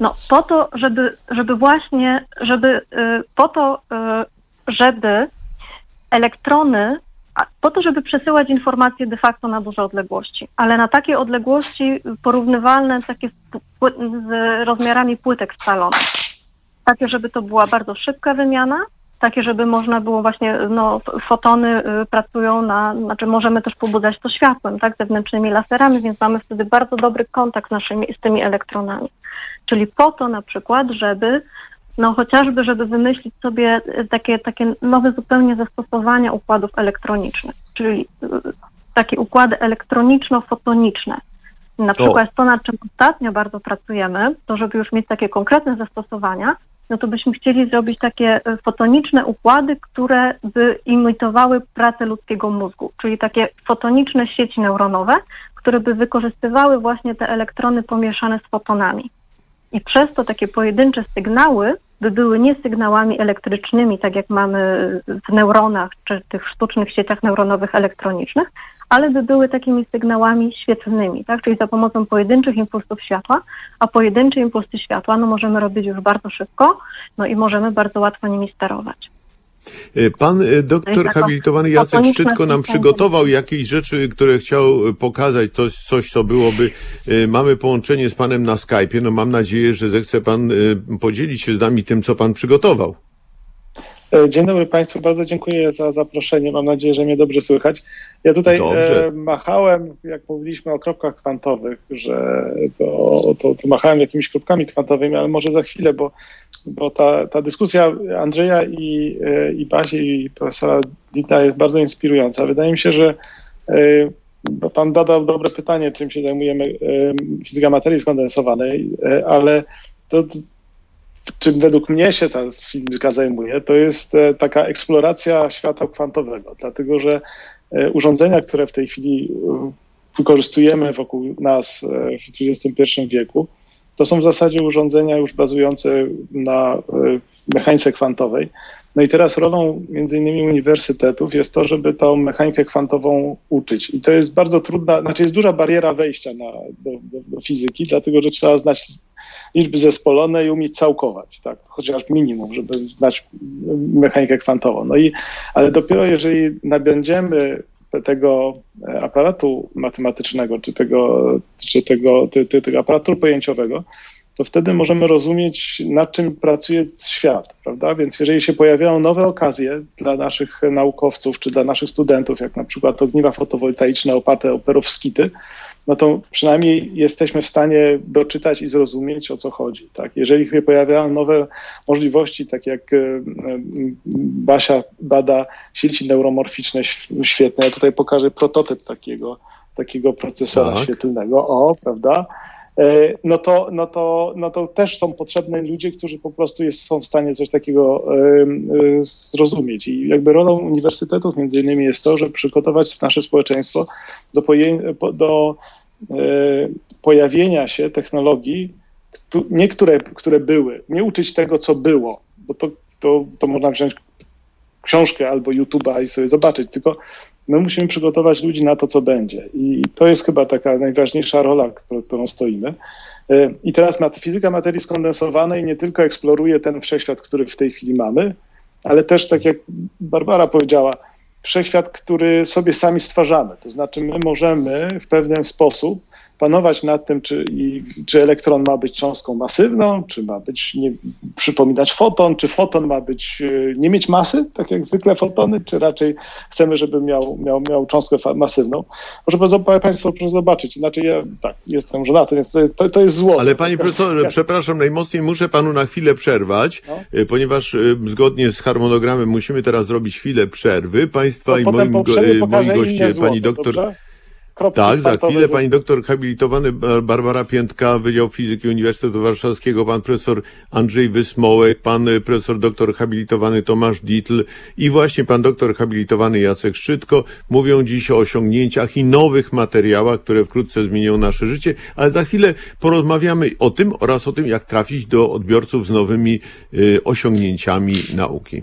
No po to, żeby, żeby właśnie, żeby y, po to, y, żeby elektrony, po to, żeby przesyłać informacje de facto na duże odległości, ale na takie odległości porównywalne takie z rozmiarami płytek scalonych. Takie, żeby to była bardzo szybka wymiana, takie, żeby można było właśnie, no, fotony y, pracują na, znaczy możemy też pobudzać to światłem, tak, zewnętrznymi laserami, więc mamy wtedy bardzo dobry kontakt z naszymi, z tymi elektronami. Czyli po to na przykład, żeby no chociażby, żeby wymyślić sobie takie, takie nowe zupełnie zastosowania układów elektronicznych, czyli y, takie układy elektroniczno-fotoniczne. Na przykład to, nad czym ostatnio bardzo pracujemy, to żeby już mieć takie konkretne zastosowania, no to byśmy chcieli zrobić takie y, fotoniczne układy, które by imitowały pracę ludzkiego mózgu, czyli takie fotoniczne sieci neuronowe, które by wykorzystywały właśnie te elektrony pomieszane z fotonami. I przez to takie pojedyncze sygnały by były nie sygnałami elektrycznymi, tak jak mamy w neuronach czy tych sztucznych sieciach neuronowych elektronicznych, ale by były takimi sygnałami świetlnymi, tak? czyli za pomocą pojedynczych impulsów światła, a pojedyncze impulsy światła no, możemy robić już bardzo szybko no i możemy bardzo łatwo nimi sterować. E, pan e, doktor habilitowany Jacek Szczytko nam przygotował jakieś rzeczy, które chciał e, pokazać, coś, coś, co byłoby. Mamy połączenie z panem na Skype'ie. No mam nadzieję, że zechce pan podzielić się z nami tym, co pan przygotował. Dzień dobry Państwu, bardzo dziękuję za zaproszenie. Mam nadzieję, że mnie dobrze słychać. Ja tutaj e, machałem, jak mówiliśmy o kropkach kwantowych, że to, to, to machałem jakimiś kropkami kwantowymi, ale może za chwilę, bo bo ta, ta dyskusja Andrzeja i, e, i Basi i profesora Dita jest bardzo inspirująca. Wydaje mi się, że e, Pan zadał dobre pytanie, czym się zajmujemy, e, fizyka materii skondensowanej, ale to, czym według mnie się ta fizyka zajmuje, to jest taka eksploracja świata kwantowego, dlatego że urządzenia, które w tej chwili wykorzystujemy wokół nas w XXI wieku, to są w zasadzie urządzenia już bazujące na e, mechanice kwantowej. No i teraz rolą między innymi uniwersytetów jest to, żeby tą mechanikę kwantową uczyć. I to jest bardzo trudna, znaczy jest duża bariera wejścia na, do, do, do fizyki, dlatego że trzeba znać liczby zespolone i umieć całkować, tak, chociaż minimum, żeby znać mechanikę kwantową. No i, ale dopiero jeżeli nabędziemy tego aparatu matematycznego, czy tego, czy tego, ty, ty, tego aparatu pojęciowego, to wtedy możemy rozumieć, nad czym pracuje świat, prawda? Więc jeżeli się pojawiają nowe okazje dla naszych naukowców czy dla naszych studentów, jak na przykład ogniwa fotowoltaiczne oparte o perowskity, no to przynajmniej jesteśmy w stanie doczytać i zrozumieć, o co chodzi. Tak? Jeżeli się pojawiają nowe możliwości, tak jak e, e, Basia bada sieci neuromorficzne świetne, ja tutaj pokażę prototyp takiego, takiego procesora tak. świetlnego, o, prawda? E, no to, no, to, no to też są potrzebne ludzie, którzy po prostu jest, są w stanie coś takiego zrozumieć. I jakby rolą uniwersytetów między innymi jest to, żeby przygotować nasze społeczeństwo do, do e, pojawienia się technologii, nie które, które były, nie uczyć tego, co było, bo to, to, to można wziąć książkę albo YouTube'a i sobie zobaczyć, tylko my musimy przygotować ludzi na to, co będzie. I to jest chyba taka najważniejsza rola, którą stoimy. E, I teraz fizyka materii skondensowanej nie tylko eksploruje ten wszechświat, który w tej chwili mamy, ale też, tak jak Barbara powiedziała, wszechświat, który sobie sami stwarzamy. To znaczy, my możemy w pewien sposób panować nad tym, czy, i, czy elektron ma być cząstką masywną, czy ma być, nie, przypominać foton, czy foton ma być, e, nie mieć masy, tak jak zwykle fotony, czy raczej chcemy, żeby miał, miał, miał cząstkę masywną. Może Państwo proszę zobaczyć, inaczej ja tak, jestem żonaty, więc to, to jest zło. Ale Panie Profesorze, przepraszam, najmocniej muszę Panu na chwilę przerwać, no. E, ponieważ e, zgodnie z harmonogramem musimy teraz zrobić chwilę przerwy. Państwa i moim, moim goście, Pani doktor... Dobrze? Tak, za chwilę pani doktor habilitowany Barbara Piętka, Wydział Fizyki Uniwersytetu Warszawskiego, pan profesor Andrzej Wysmołek, pan profesor doktor habilitowany Tomasz Ditl i właśnie pan doktor habilitowany Jacek Szczytko mówią dziś o osiągnięciach i nowych materiałach, które wkrótce zmienią nasze życie, ale za chwilę porozmawiamy o tym oraz o tym, jak trafić do odbiorców z nowymi y, osiągnięciami nauki.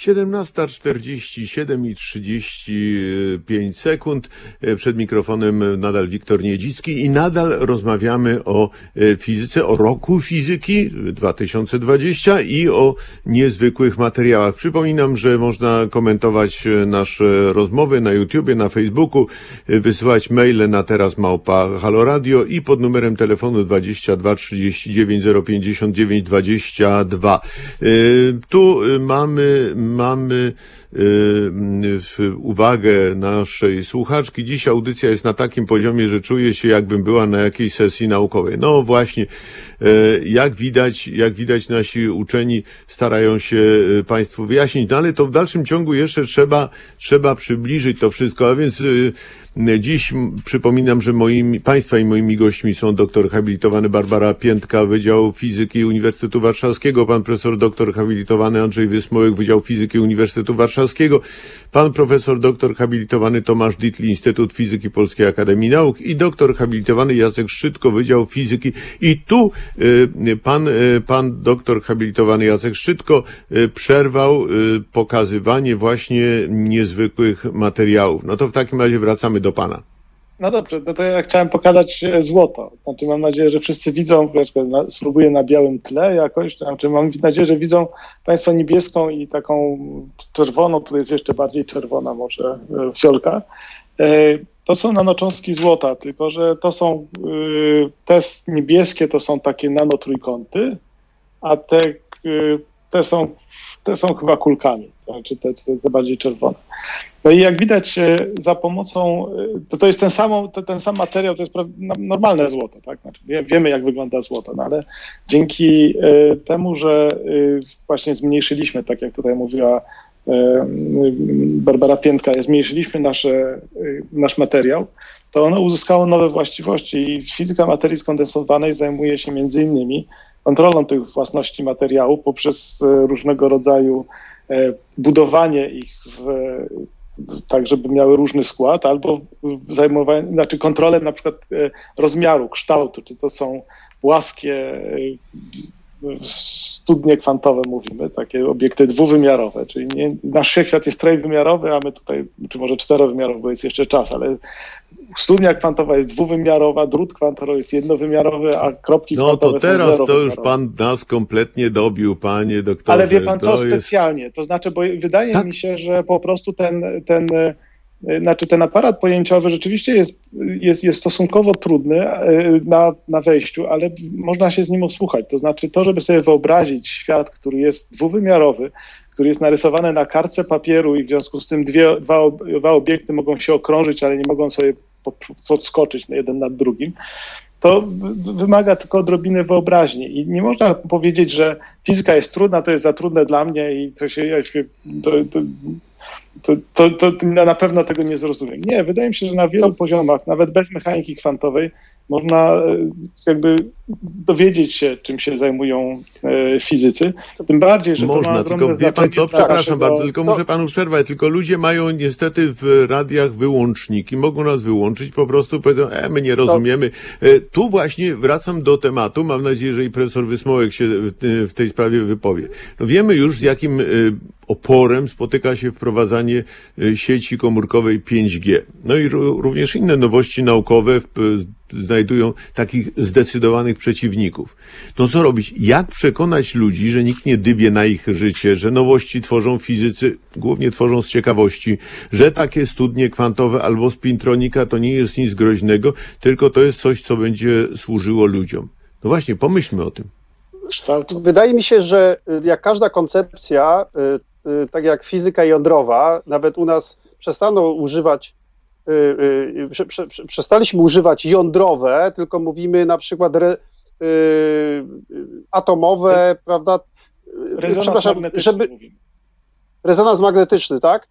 17.47 i 35 sekund. E, przed mikrofonem nadal Wiktor Niedzicki i nadal rozmawiamy o e, fizyce, o roku fizyki 2020 i o niezwykłych materiałach. Przypominam, że można komentować e, nasze rozmowy na YouTubie, na Facebooku, wysyłać maile na teraz małpa Halo Radio i pod numerem telefonu 22 39 059 22. Tu mamy mamy y, uwagę naszej słuchaczki. Dziś audycja jest na takim poziomie, że czuję się jakbym była na jakiejś sesji naukowej. No właśnie, y, jak widać, jak widać nasi uczeni starają się y, Państwu wyjaśnić, no ale to w dalszym ciągu jeszcze trzeba, trzeba przybliżyć to wszystko, a więc Dziś przypominam, że moimi, Państwa i moimi gośćmi są doktor habilitowany Barbara Piętka, Wydział Fizyki Uniwersytetu Warszawskiego, pan profesor doktor habilitowany Andrzej Wysmołek, Wydział Fizyki Uniwersytetu Warszawskiego, pan profesor doktor habilitowany Tomasz Ditli, Instytut Fizyki Polskiej Akademii Nauk i doktor habilitowany Jacek Szczytko, Wydział Fizyki. I tu y, pan, y, pan doktor habilitowany Jacek Szczytko y, przerwał pokazywanie właśnie niezwykłych materiałów. No to w takim razie wracamy do Pana. No dobrze, no to ja chciałem pokazać e, złoto. Znaczy mam nadzieję, że wszyscy widzą, spróbuję na białym tle jakoś, znaczy mam nadzieję, że widzą Państwo niebieską i taką czerwoną, tutaj jest jeszcze bardziej czerwona może e, fiolka. E, to są nanocząstki złota, tylko że to są, te niebieskie to są takie nanotrójkąty, a te, te, są, te są chyba kulkami, znaczy te, te bardziej czerwone. No i jak widać e, za pomocą, e, to, to jest ten, to, ten sam materiał, to jest normalne złoto, tak? Znaczy, wiemy jak wygląda złoto, no ale dzięki e, temu, że właśnie zmniejszyliśmy, tak jak tutaj mówiła Barbara Piętka, zmniejszyliśmy nasze, nasz materiał, to ono uzyskało nowe właściwości i fizyka materii skondensowanej zajmuje się między innymi kontrolą tych własności materiałów poprzez różnego rodzaju budowanie ich w tak żeby miały różny skład, albo zajmowanie, znaczy kontrolę na przykład e, rozmiaru, kształtu, czy to są płaskie e, studnie kwantowe mówimy, takie obiekty dwuwymiarowe, czyli nie, nasz wszechświat jest trójwymiarowy, a my tutaj, czy może czterowymiarowy, bo jest jeszcze czas, ale studnia kwantowa jest dwuwymiarowa, drut kwantowy jest jednowymiarowy, a kropki no, kwantowe No to teraz to już pan nas kompletnie dobił, panie doktorze. Ale wie pan co, jest... specjalnie, to znaczy, bo wydaje tak? mi się, że po prostu ten, ten znaczy ten aparat pojęciowy rzeczywiście jest, jest, jest stosunkowo trudny e, na, na wejściu, ale można się z nim osłuchać. To znaczy to, żeby sobie wyobrazić świat, który jest dwuwymiarowy, który jest narysowany na kartce papieru i w związku z tym dwie, dwa, dwa obiekty mogą się okrążyć, ale nie mogą sobie podskoczyć na jeden nad drugim, to wymaga tylko odrobiny wyobraźni. I nie można powiedzieć, że fizyka jest trudna, to jest za trudne dla mnie i to się, to, to, to, to, to, na pewno tego nie zrozumiem. Nie, wydaje mi się, że na wielu poziomach, nawet bez mechaniki kwantowej, można e, jakby dowiedzieć się, czym się zajmują e, fizycy. Tym bardziej, że można, to ma tylko wie pan to, przepraszam bardzo, tylko to... muszę panu przerwać, tylko ludzie mają niestety w radiach wyłączniki, mogą nas wyłączyć, po prostu powiedzą, e, my nie rozumiemy. E, tu właśnie wracam do tematu, mam nadzieję, że i profesor Wysmołek się w, w tej sprawie wypowie. No wiemy już, z jakim oporem spotyka się wprowadzanie sieci komórkowej 5G. No i również inne nowości naukowe znajdują takich zdecydowanych przeciwników. To co robić? Jak przekonać ludzi, że nikt nie dybie na ich życie, że nowości tworzą fizycy, głównie tworzą z ciekawości, że takie studnie kwantowe albo spintronika to nie jest nic groźnego, tylko to jest coś, co będzie służyło ludziom. No właśnie, pomyślmy o tym. Wydaje mi się, że y, jak każda koncepcja, y, y, tak jak fizyka jądrowa, nawet u nas przestaną używać prze, prze, przestaliśmy używać jądrowe, tylko mówimy na przykład re, y, atomowe, prawda? Rezonans magnetyczny. Żeby, rezonans magnetyczny, tak?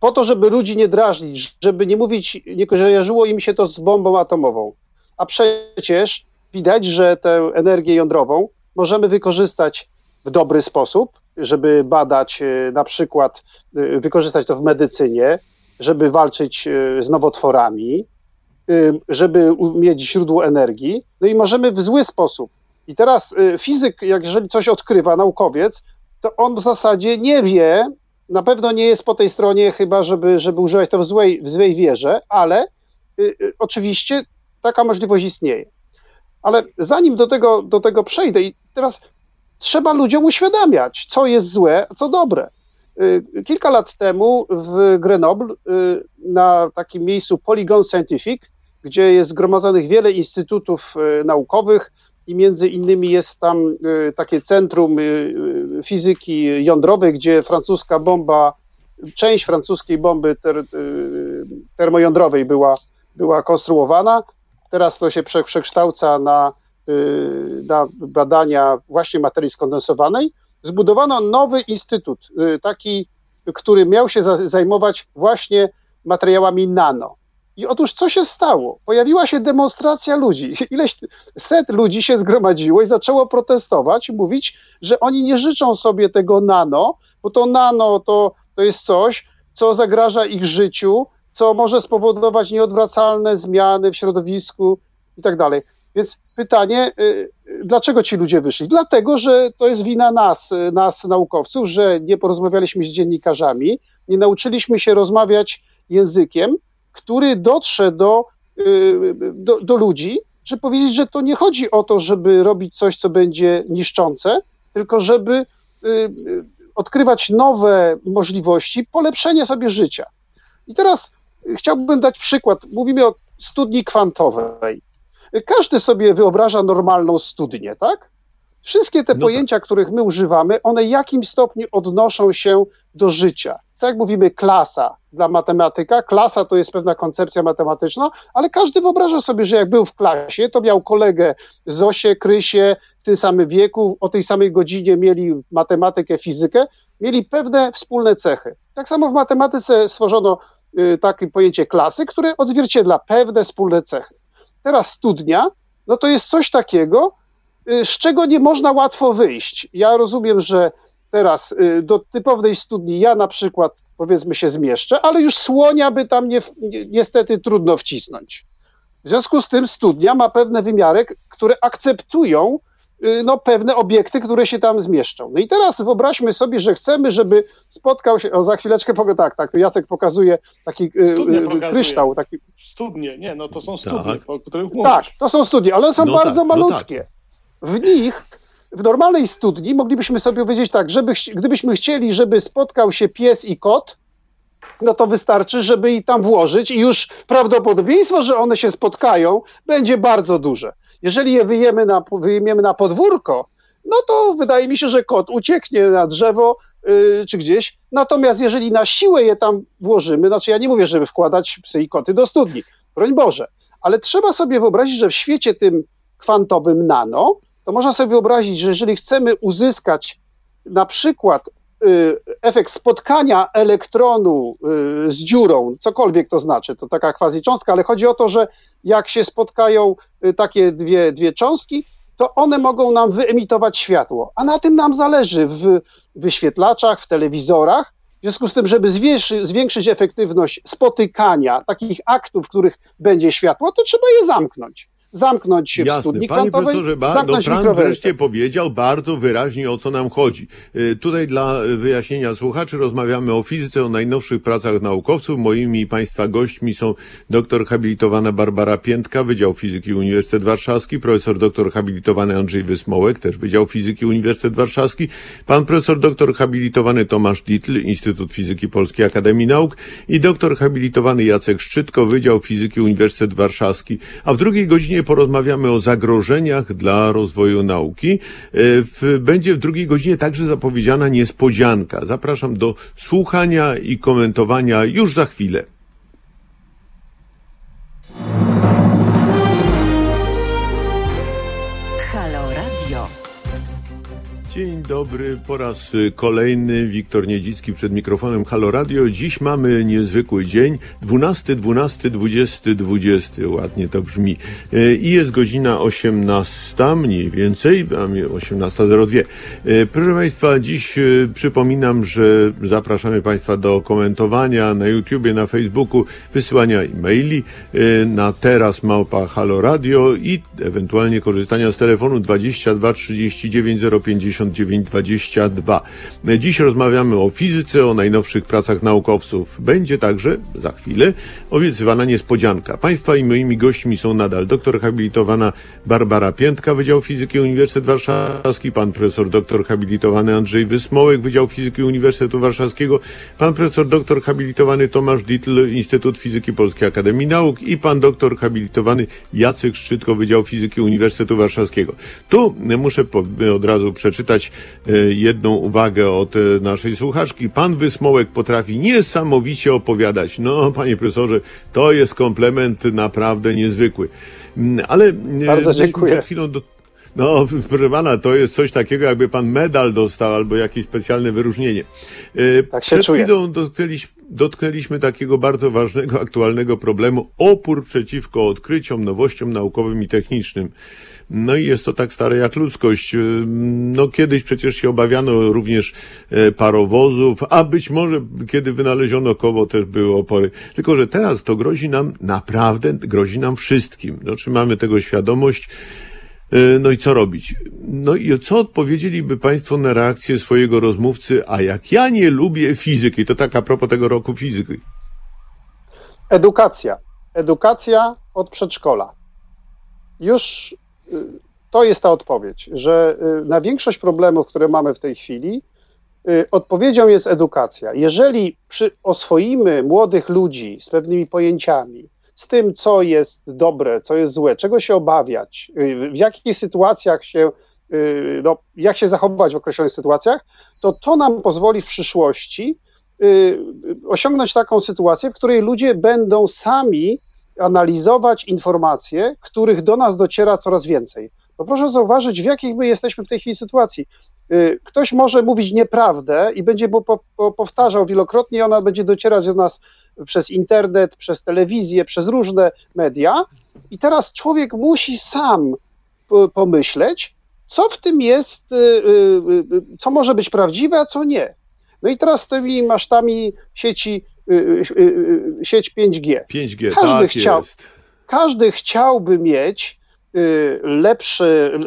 Po to, żeby ludzi nie drażnić, żeby nie mówić, nie kojarzyło im się to z bombą atomową. A przecież widać, że tę energię jądrową możemy wykorzystać w dobry sposób, żeby badać na przykład, wykorzystać to w medycynie, żeby walczyć z nowotworami, żeby mieć źródło energii, no i możemy w zły sposób. I teraz e, fizyk, jak jeżeli coś odkrywa, naukowiec, to on w zasadzie nie wie, na pewno nie jest po tej stronie chyba, żeby, żeby używać to w złej, w złej wierze, ale y, y, oczywiście taka możliwość istnieje. Ale zanim do tego, do tego przejdę, i teraz trzeba ludziom uświadamiać, co jest złe, a co dobre. Y, kilka lat temu w Grenoble y, na takim miejscu Polygon Scientific, gdzie jest zgromadzonych wiele instytutów y, naukowych i między innymi jest tam takie centrum fizyki jądrowej, gdzie francuska bomba, część francuskiej bomby ter, termojądrowej była, była konstruowana. Teraz to się przekształca na, na badania właśnie materii skondensowanej zbudowano nowy instytut, taki, który miał się zajmować właśnie materiałami nano. I otóż co się stało? Pojawiła się demonstracja ludzi. Ileś set ludzi się zgromadziło i zaczęło protestować, mówić, że oni nie życzą sobie tego nano, bo to nano to, to jest coś, co zagraża ich życiu, co może spowodować nieodwracalne zmiany w środowisku i tak dalej. Więc pytanie, y, dlaczego ci ludzie wyszli? Dlatego, że to jest wina nas, y, nas naukowców, że nie porozmawialiśmy z dziennikarzami, nie nauczyliśmy się rozmawiać językiem, który dotrze do, y, do, do ludzi, żeby powiedzieć, że to nie chodzi o to, żeby robić coś, co będzie niszczące, tylko żeby odkrywać nowe możliwości, polepszenie sobie życia. I teraz chciałbym dać przykład. Mówimy o studni kwantowej. Każdy sobie wyobraża normalną studnię, tak? Wszystkie te no pojęcia, tak. których my używamy, one w jakim stopniu odnoszą się do życia. Tak jak mówimy, klasa dla matematyka, klasa to jest pewna koncepcja matematyczna, ale każdy wyobraża sobie, że jak był w klasie, to miał kolegę Zosię, Krysię w tym samym wieku, o tej samej godzinie mieli matematykę, fizykę, mieli pewne wspólne cechy. Tak samo w matematyce stworzono y, takie pojęcie klasy, które odzwierciedla pewne wspólne cechy. Teraz studnia, no to jest coś takiego, y, z czego nie można łatwo wyjść. Ja rozumiem, że teraz do typowej studni ja na przykład powiedzmy się zmieszczę, ale już słonia by tam nie, niestety trudno wcisnąć. W związku z tym studnia ma pewne wymiary, które akceptują y, no, pewne obiekty, które się tam zmieszczą. No i teraz wyobraźmy sobie, że chcemy, żeby spotkał się, o za chwileczkę, tak, tak, to Jacek pokazuje taki y, y kryształ. Taki... Studnie, nie, no to są studnie, tak. o których mówisz. Tak, to są studnie, ale one są no bardzo tak, malutkie. No tak. W nich w normalnej studni moglibyśmy sobie powiedzieć tak, żeby, gdybyśmy chcieli, żeby spotkał się pies i kot, no to wystarczy, żeby i tam włożyć i już prawdopodobieństwo, że one się spotkają, będzie bardzo duże. Jeżeli je wyjemy na, wyjmiemy na podwórko, no to wydaje mi się, że kot ucieknie na drzewo yy, czy gdzieś. Natomiast jeżeli na siłę je tam włożymy, znaczy ja nie mówię, żeby wkładać psy i koty do studni, broń Boże, ale trzeba sobie wyobrazić, że w świecie tym kwantowym nano, to można sobie wyobrazić, że jeżeli chcemy uzyskać na przykład y, efekt spotkania elektronu y, z dziurą, cokolwiek to znaczy, to taka quasi cząstka, ale chodzi o to, że jak się spotkają y, takie dwie, dwie cząstki, to one mogą nam wyemitować światło, a na tym nam zależy w wyświetlaczach, w telewizorach. W związku z tym, żeby zwiększyć efektywność spotykania takich aktów, w których będzie światło, to trzeba je zamknąć zamknąć się Jasne. w studni Panie kwantowej, profesorze, no, Pan wreszcie powiedział bardzo wyraźnie, o co nam chodzi. Y, tutaj dla wyjaśnienia słuchaczy rozmawiamy o fizyce, o najnowszych pracach naukowców. Moimi Państwa gośćmi są doktor habilitowana Barbara Piętka, Wydział Fizyki Uniwersytet Warszawski, profesor doktor habilitowany Andrzej Wysmołek, też Wydział Fizyki Uniwersytet Warszawski, pan profesor doktor habilitowany Tomasz Ditl, Instytut Fizyki Polskiej Akademii Nauk i doktor habilitowany Jacek Szczytko, Wydział Fizyki Uniwersytet Warszawski. A w drugiej godzinie godzinie porozmawiamy o zagrożeniach dla rozwoju nauki. E, w, będzie w drugiej godzinie także zapowiedziana niespodzianka. Zapraszam do słuchania i komentowania już za chwilę. Dzień dobry, po raz y, kolejny Wiktor Niedzicki przed mikrofonem Halo Radio. Dziś mamy niezwykły dzień, 12, 12, 20, 20, ładnie to brzmi. Y, I jest godzina 18 mniej więcej, a 18.02. Y, proszę Państwa, dziś przypominam, że zapraszamy Państwa do komentowania na YouTubie, na Facebooku, wysyłania e-maili na teraz małpa Halo Radio i ewentualnie korzystania z telefonu 22 39 050 1922. Dziś rozmawiamy o fizyce, o najnowszych pracach naukowców. Będzie także za chwilę obiecywana niespodzianka. Państwa i moimi gośćmi są nadal doktor habilitowana Barbara Piętka, Wydział Fizyki Uniwersytet Warszawski, pan profesor doktor habilitowany Andrzej Wysmołek, Wydział Fizyki Uniwersytetu Warszawskiego, pan profesor doktor habilitowany Tomasz Dittl, Instytut Fizyki Polskiej Akademii Nauk i pan doktor habilitowany Jacek Szczytko, Wydział Fizyki Uniwersytetu Warszawskiego. Tu muszę od razu przeczytać jedną uwagę od e, naszej słuchaczki. Pan Wysmołek potrafi niesamowicie opowiadać. No, panie profesorze, to jest komplement naprawdę niezwykły. Mm, ale e, Bardzo dziękuję. Przed chwilą do... No, proszę pana, to jest coś takiego, jakby pan medal dostał albo jakieś specjalne wyróżnienie. Tak się Przed czuję. chwilą dotknęliśmy, dotknęliśmy takiego bardzo ważnego, aktualnego problemu opór przeciwko odkryciom, nowościom naukowym i technicznym. No i jest to tak stare jak ludzkość. No kiedyś przecież się obawiano również e, parowozów, a być może kiedy wynaleziono koło też były opory. Tylko, że teraz to grozi nam naprawdę, grozi nam wszystkim. No, czy mamy tego świadomość? E, no i co robić? No i co odpowiedzieliby Państwo na reakcję swojego rozmówcy, a jak ja nie lubię fizyki, to tak a propos tego roku fizyki. Edukacja. Edukacja od przedszkola. Już to jest ta odpowiedź, że y, na większość problemów, które mamy w tej chwili, y, odpowiedzią jest edukacja. Jeżeli przy, oswoimy młodych ludzi z pewnymi pojęciami, z tym, co jest dobre, co jest złe, czego się obawiać, y, w jakich sytuacjach się, no, jak się zachowywać w określonych sytuacjach, to to nam pozwoli w przyszłości osiągnąć taką sytuację, w której ludzie będą sami analizować informacje, których do nas dociera coraz więcej. Bo proszę zauważyć, w jakiej my jesteśmy w tej chwili sytuacji. Y, ktoś może mówić nieprawdę i będzie po, po, powtarzał wielokrotnie, i ona będzie docierać do nas przez internet, przez telewizję, przez różne media. I teraz człowiek musi sam pomyśleć, co w tym jest, co może być prawdziwe, a co nie. No i teraz z tymi masztami sieci, sieć 5G. 5G, każdy tak chciał, jest. Każdy chciałby mieć lepszy,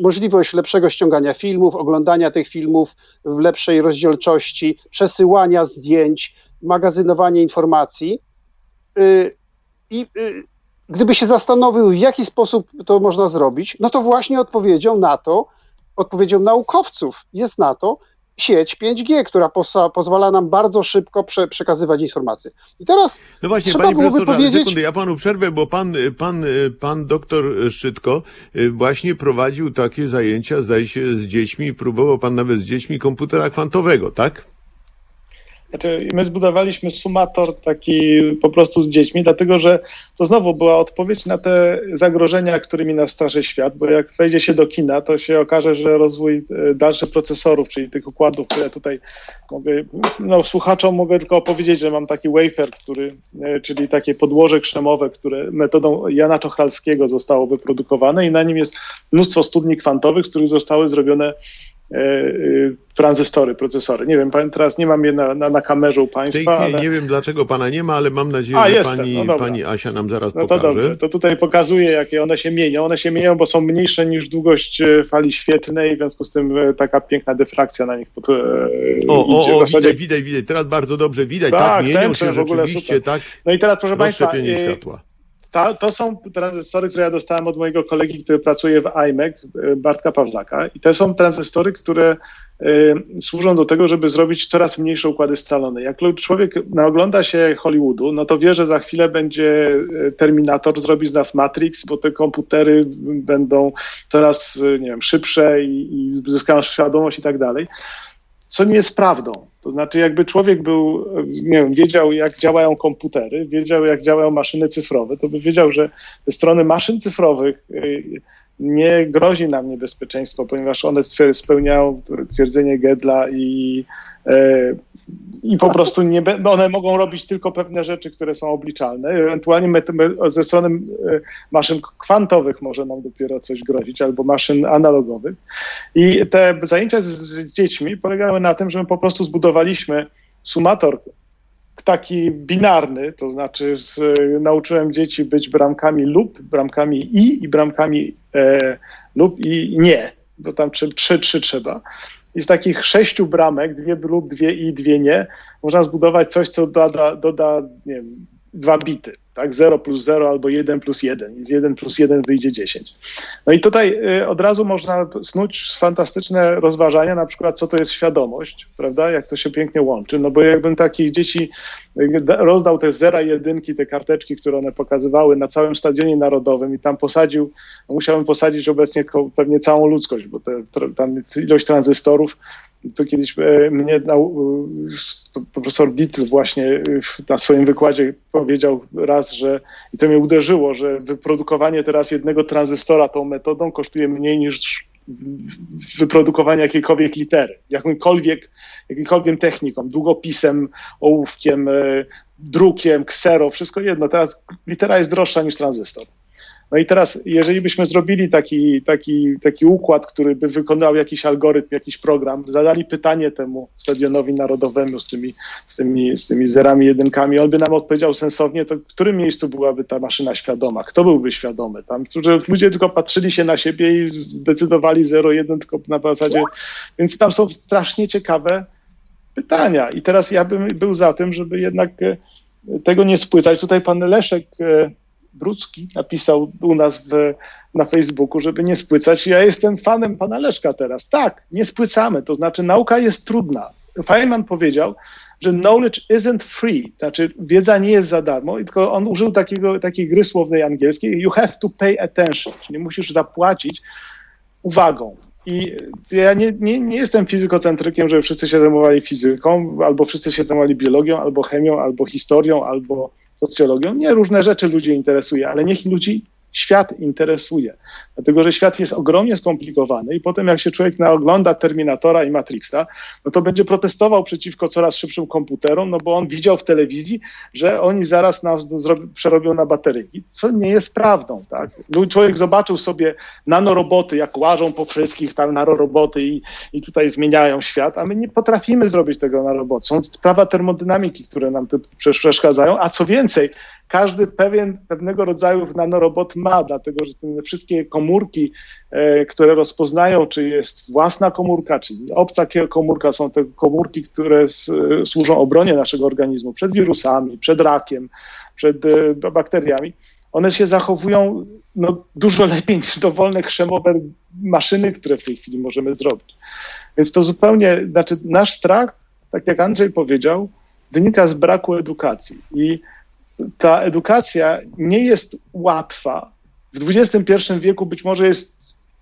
możliwość lepszego ściągania filmów, oglądania tych filmów w lepszej rozdzielczości, przesyłania zdjęć, magazynowania informacji. I gdyby się zastanowił, w jaki sposób to można zrobić, no to właśnie odpowiedzią na to, odpowiedzią naukowców jest na to sieć 5G, która pozwala nam bardzo szybko prze, przekazywać informacje. I teraz no właśnie, trzeba panie byłoby powiedzieć... sekundę, ja panu przerwę, bo pan, pan, pan doktor Szczytko y, właśnie prowadził takie zajęcia, zdaje się, z dziećmi, próbował pan nawet z dziećmi komputera kwantowego, tak? Znaczy, my zbudowaliśmy sumator taki po prostu z dziećmi, dlatego że to znowu była odpowiedź na te zagrożenia, którymi nas straszy świat, bo jak wejdzie się do kina, to się okaże, że rozwój e, dalszych procesorów, czyli tych układów, które tutaj mogę, no słuchaczom mogę tylko opowiedzieć, że mam taki wafer, który, e, czyli takie podłoże krzemowe, które metodą Jana Czochralskiego zostało wyprodukowane i na nim jest mnóstwo studni kwantowych, z których zostały zrobione tranzystory, procesory. Nie wiem, teraz nie mam je na, na, na kamerze u Państwa. ale... Nie wiem, dlaczego Pana nie ma, ale mam nadzieję, A, że jestem. pani, no pani Asia nam zaraz no to dobrze, to tutaj pokazuje, jakie one się mienią. One się mienią, bo są mniejsze niż długość e, fali świetlnej, w związku z tym taka piękna dyfrakcja na nich pod, o, o, o, widać, widać, widać, teraz bardzo dobrze widać, tak, tak mienią się w ogóle super. tak. No i teraz, proszę Państwa, światła ta, to są tranzystory, które ja dostałem od mojego kolegi, który pracuje w iMac, e, Bartka Pawlaka. I to są tranzystory, które y, służą do tego, żeby zrobić coraz mniejsze układy scalone. Jak człowiek ogląda się Hollywoodu, no to wie, że za chwilę będzie e, Terminator, zrobi z nas Matrix, bo te komputery będą coraz, nie wiem, szybsze i, i zyskają świadomość i tak dalej co nie jest prawdą. To znaczy, jakby człowiek był, nie wiem, wiedział, jak działają komputery, wiedział, jak działają maszyny cyfrowe, to by wiedział, że ze strony maszyn cyfrowych y, nie grozi nam niebezpieczeństwo, ponieważ one spełniają twierdzenie Gedla i e, i po prostu nie, one mogą robić tylko pewne rzeczy, które są obliczalne. Ewentualnie ze strony e, maszyn kwantowych może nam dopiero coś grozić, albo maszyn analogowych. I te zajęcia z, z dziećmi polegały na tym, że my po prostu zbudowaliśmy sumator taki binarny, to znaczy z, nauczyłem dzieci być bramkami lub, bramkami i i bramkami e, lub i nie, bo tam trzy, trzy, trzy trzeba. I z takich sześciu bramek, dwie lub dwie i dwie nie, można zbudować coś, co doda, doda nie wiem, dwa bity, tak? 0 plus 0 albo 1 plus 1 i z 1 plus 1 wyjdzie 10. No i tutaj y, od razu można snuć fantastyczne rozważania, na przykład co to jest świadomość, prawda? Jak to się pięknie łączy, no bo jakbym takich dzieci y, rozdał te zera i jedynki, te karteczki, które one pokazywały na całym stadionie narodowym i tam posadził, musiałbym posadzić obecnie pewnie całą ludzkość, bo te, tam ilość tranzystorów to kiedyś e, mnie e, profesor Dietl właśnie e, na swoim wykładzie powiedział raz, że i to mnie uderzyło, że wyprodukowanie teraz jednego tranzystora tą metodą kosztuje mniej niż wyprodukowanie jakiejkolwiek litery, jakimkolwiek, jakimkolwiek techniką, długopisem, ołówkiem, drukiem, ksero, wszystko jedno. Teraz litera jest droższa niż tranzystor. No i teraz, jeżeli byśmy zrobili taki, taki, taki układ, który by wykonał jakiś algorytm, jakiś program, zadali pytanie temu stadionowi narodowemu z tymi, z tymi, z tymi zerami, jedynkami, on by nam odpowiedział sensownie, to w którym miejscu byłaby ta maszyna świadoma? Kto byłby świadomy? Tam, że ludzie tylko patrzyli się na siebie i decydowali 0-1 tylko na zasadzie, więc tam są strasznie ciekawe pytania. I teraz ja bym był za tym, żeby jednak e, tego nie spłycać. Tutaj pan Leszek e, Brucki napisał u nas w, na Facebooku, żeby nie spłycać. Ja jestem fanem pana Leszka teraz. Tak, nie spłycamy, to znaczy nauka jest trudna. Feynman powiedział, że knowledge isn't free, znaczy wiedza nie jest za darmo, tylko on użył takiego, takiej gry słownej angielskiej, you have to pay attention, czyli musisz zapłacić uwagą. I ja nie, nie, nie jestem fizykocentrykiem, że wszyscy się zajmowali fizyką, albo wszyscy się zajmowali biologią, albo chemią, albo historią, albo socjologią. Nie, różne rzeczy ludzi interesuje, ale niech ludzi świat interesuje. Dlatego, że świat jest ogromnie skomplikowany i potem jak się człowiek ogląda Terminatora i Matrixa, no to będzie protestował przeciwko coraz szybszym komputerom, no bo on widział w telewizji, że oni zaraz nas przerobią na bateryki, co nie jest prawdą. Tak? Człowiek zobaczył sobie nanoroboty, jak łażą po wszystkich tam nanoroboty i, i tutaj zmieniają świat, a my nie potrafimy zrobić tego na robot. Są prawa termodynamiki, które nam tu przeszkadzają, a co więcej, każdy pewien, pewnego rodzaju nanorobot ma, dlatego że te wszystkie komórki, e, które rozpoznają, czy jest własna komórka, czy obca komórka, są te komórki, które służą obronie naszego organizmu przed wirusami, przed rakiem, przed e, bakteriami. One się zachowują no, dużo lepiej niż dowolne krzemowe maszyny, które w tej chwili możemy zrobić. Więc to zupełnie, znaczy nasz strach, tak jak Andrzej powiedział, wynika z braku edukacji. I ta edukacja nie jest łatwa. W XXI wieku być może jest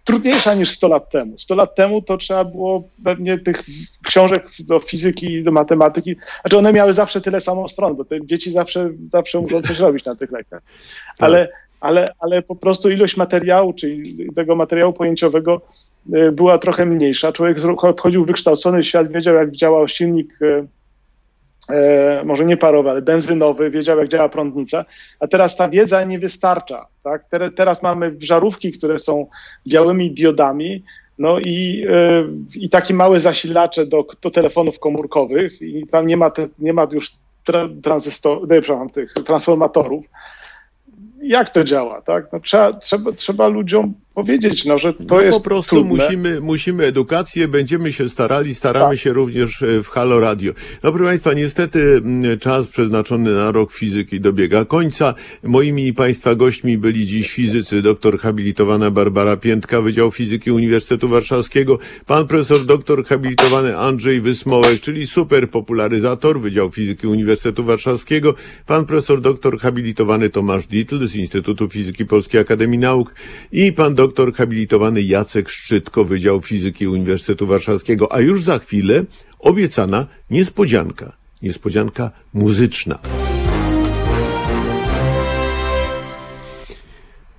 trudniejsza niż 100 lat temu. 100 lat temu to trzeba było pewnie tych książek do fizyki i do matematyki, znaczy one miały zawsze tyle samo stron, bo te dzieci zawsze, zawsze muszą coś robić na tych lekach. Tak. Ale, ale, ale po prostu ilość materiału, czyli tego materiału pojęciowego y, była trochę mniejsza. Człowiek wchodził w wykształcony świat, wiedział jak działa silnik y, może nie parowy, ale benzynowy, wiedział jak działa prądnica, a teraz ta wiedza nie wystarcza. Tak? Teraz mamy żarówki, które są białymi diodami, no i, e, i takie małe zasilacze do, do telefonów komórkowych i tam nie ma, te, nie ma już tra, tranzystor, nie, tych transformatorów. Jak to działa? Tak? No, trzeba, trzeba, trzeba ludziom powiedzieć, no, że to no, jest Po prostu trudne. musimy, musimy edukację, będziemy się starali, staramy tak. się również e, w Halo Radio. No proszę Państwa, niestety czas przeznaczony na rok fizyki dobiega końca. Moimi i Państwa gośćmi byli dziś fizycy, doktor habilitowana Barbara Piętka, Wydział Fizyki Uniwersytetu Warszawskiego, pan profesor doktor habilitowany Andrzej Wysmołek, czyli super popularyzator, Wydział Fizyki Uniwersytetu Warszawskiego, pan profesor doktor habilitowany Tomasz Dietl z Instytutu Fizyki Polskiej Akademii Nauk i pan doktor habilitowany Jacek Szczytko, Wydział Fizyki Uniwersytetu Warszawskiego, a już za chwilę obiecana niespodzianka, niespodzianka muzyczna.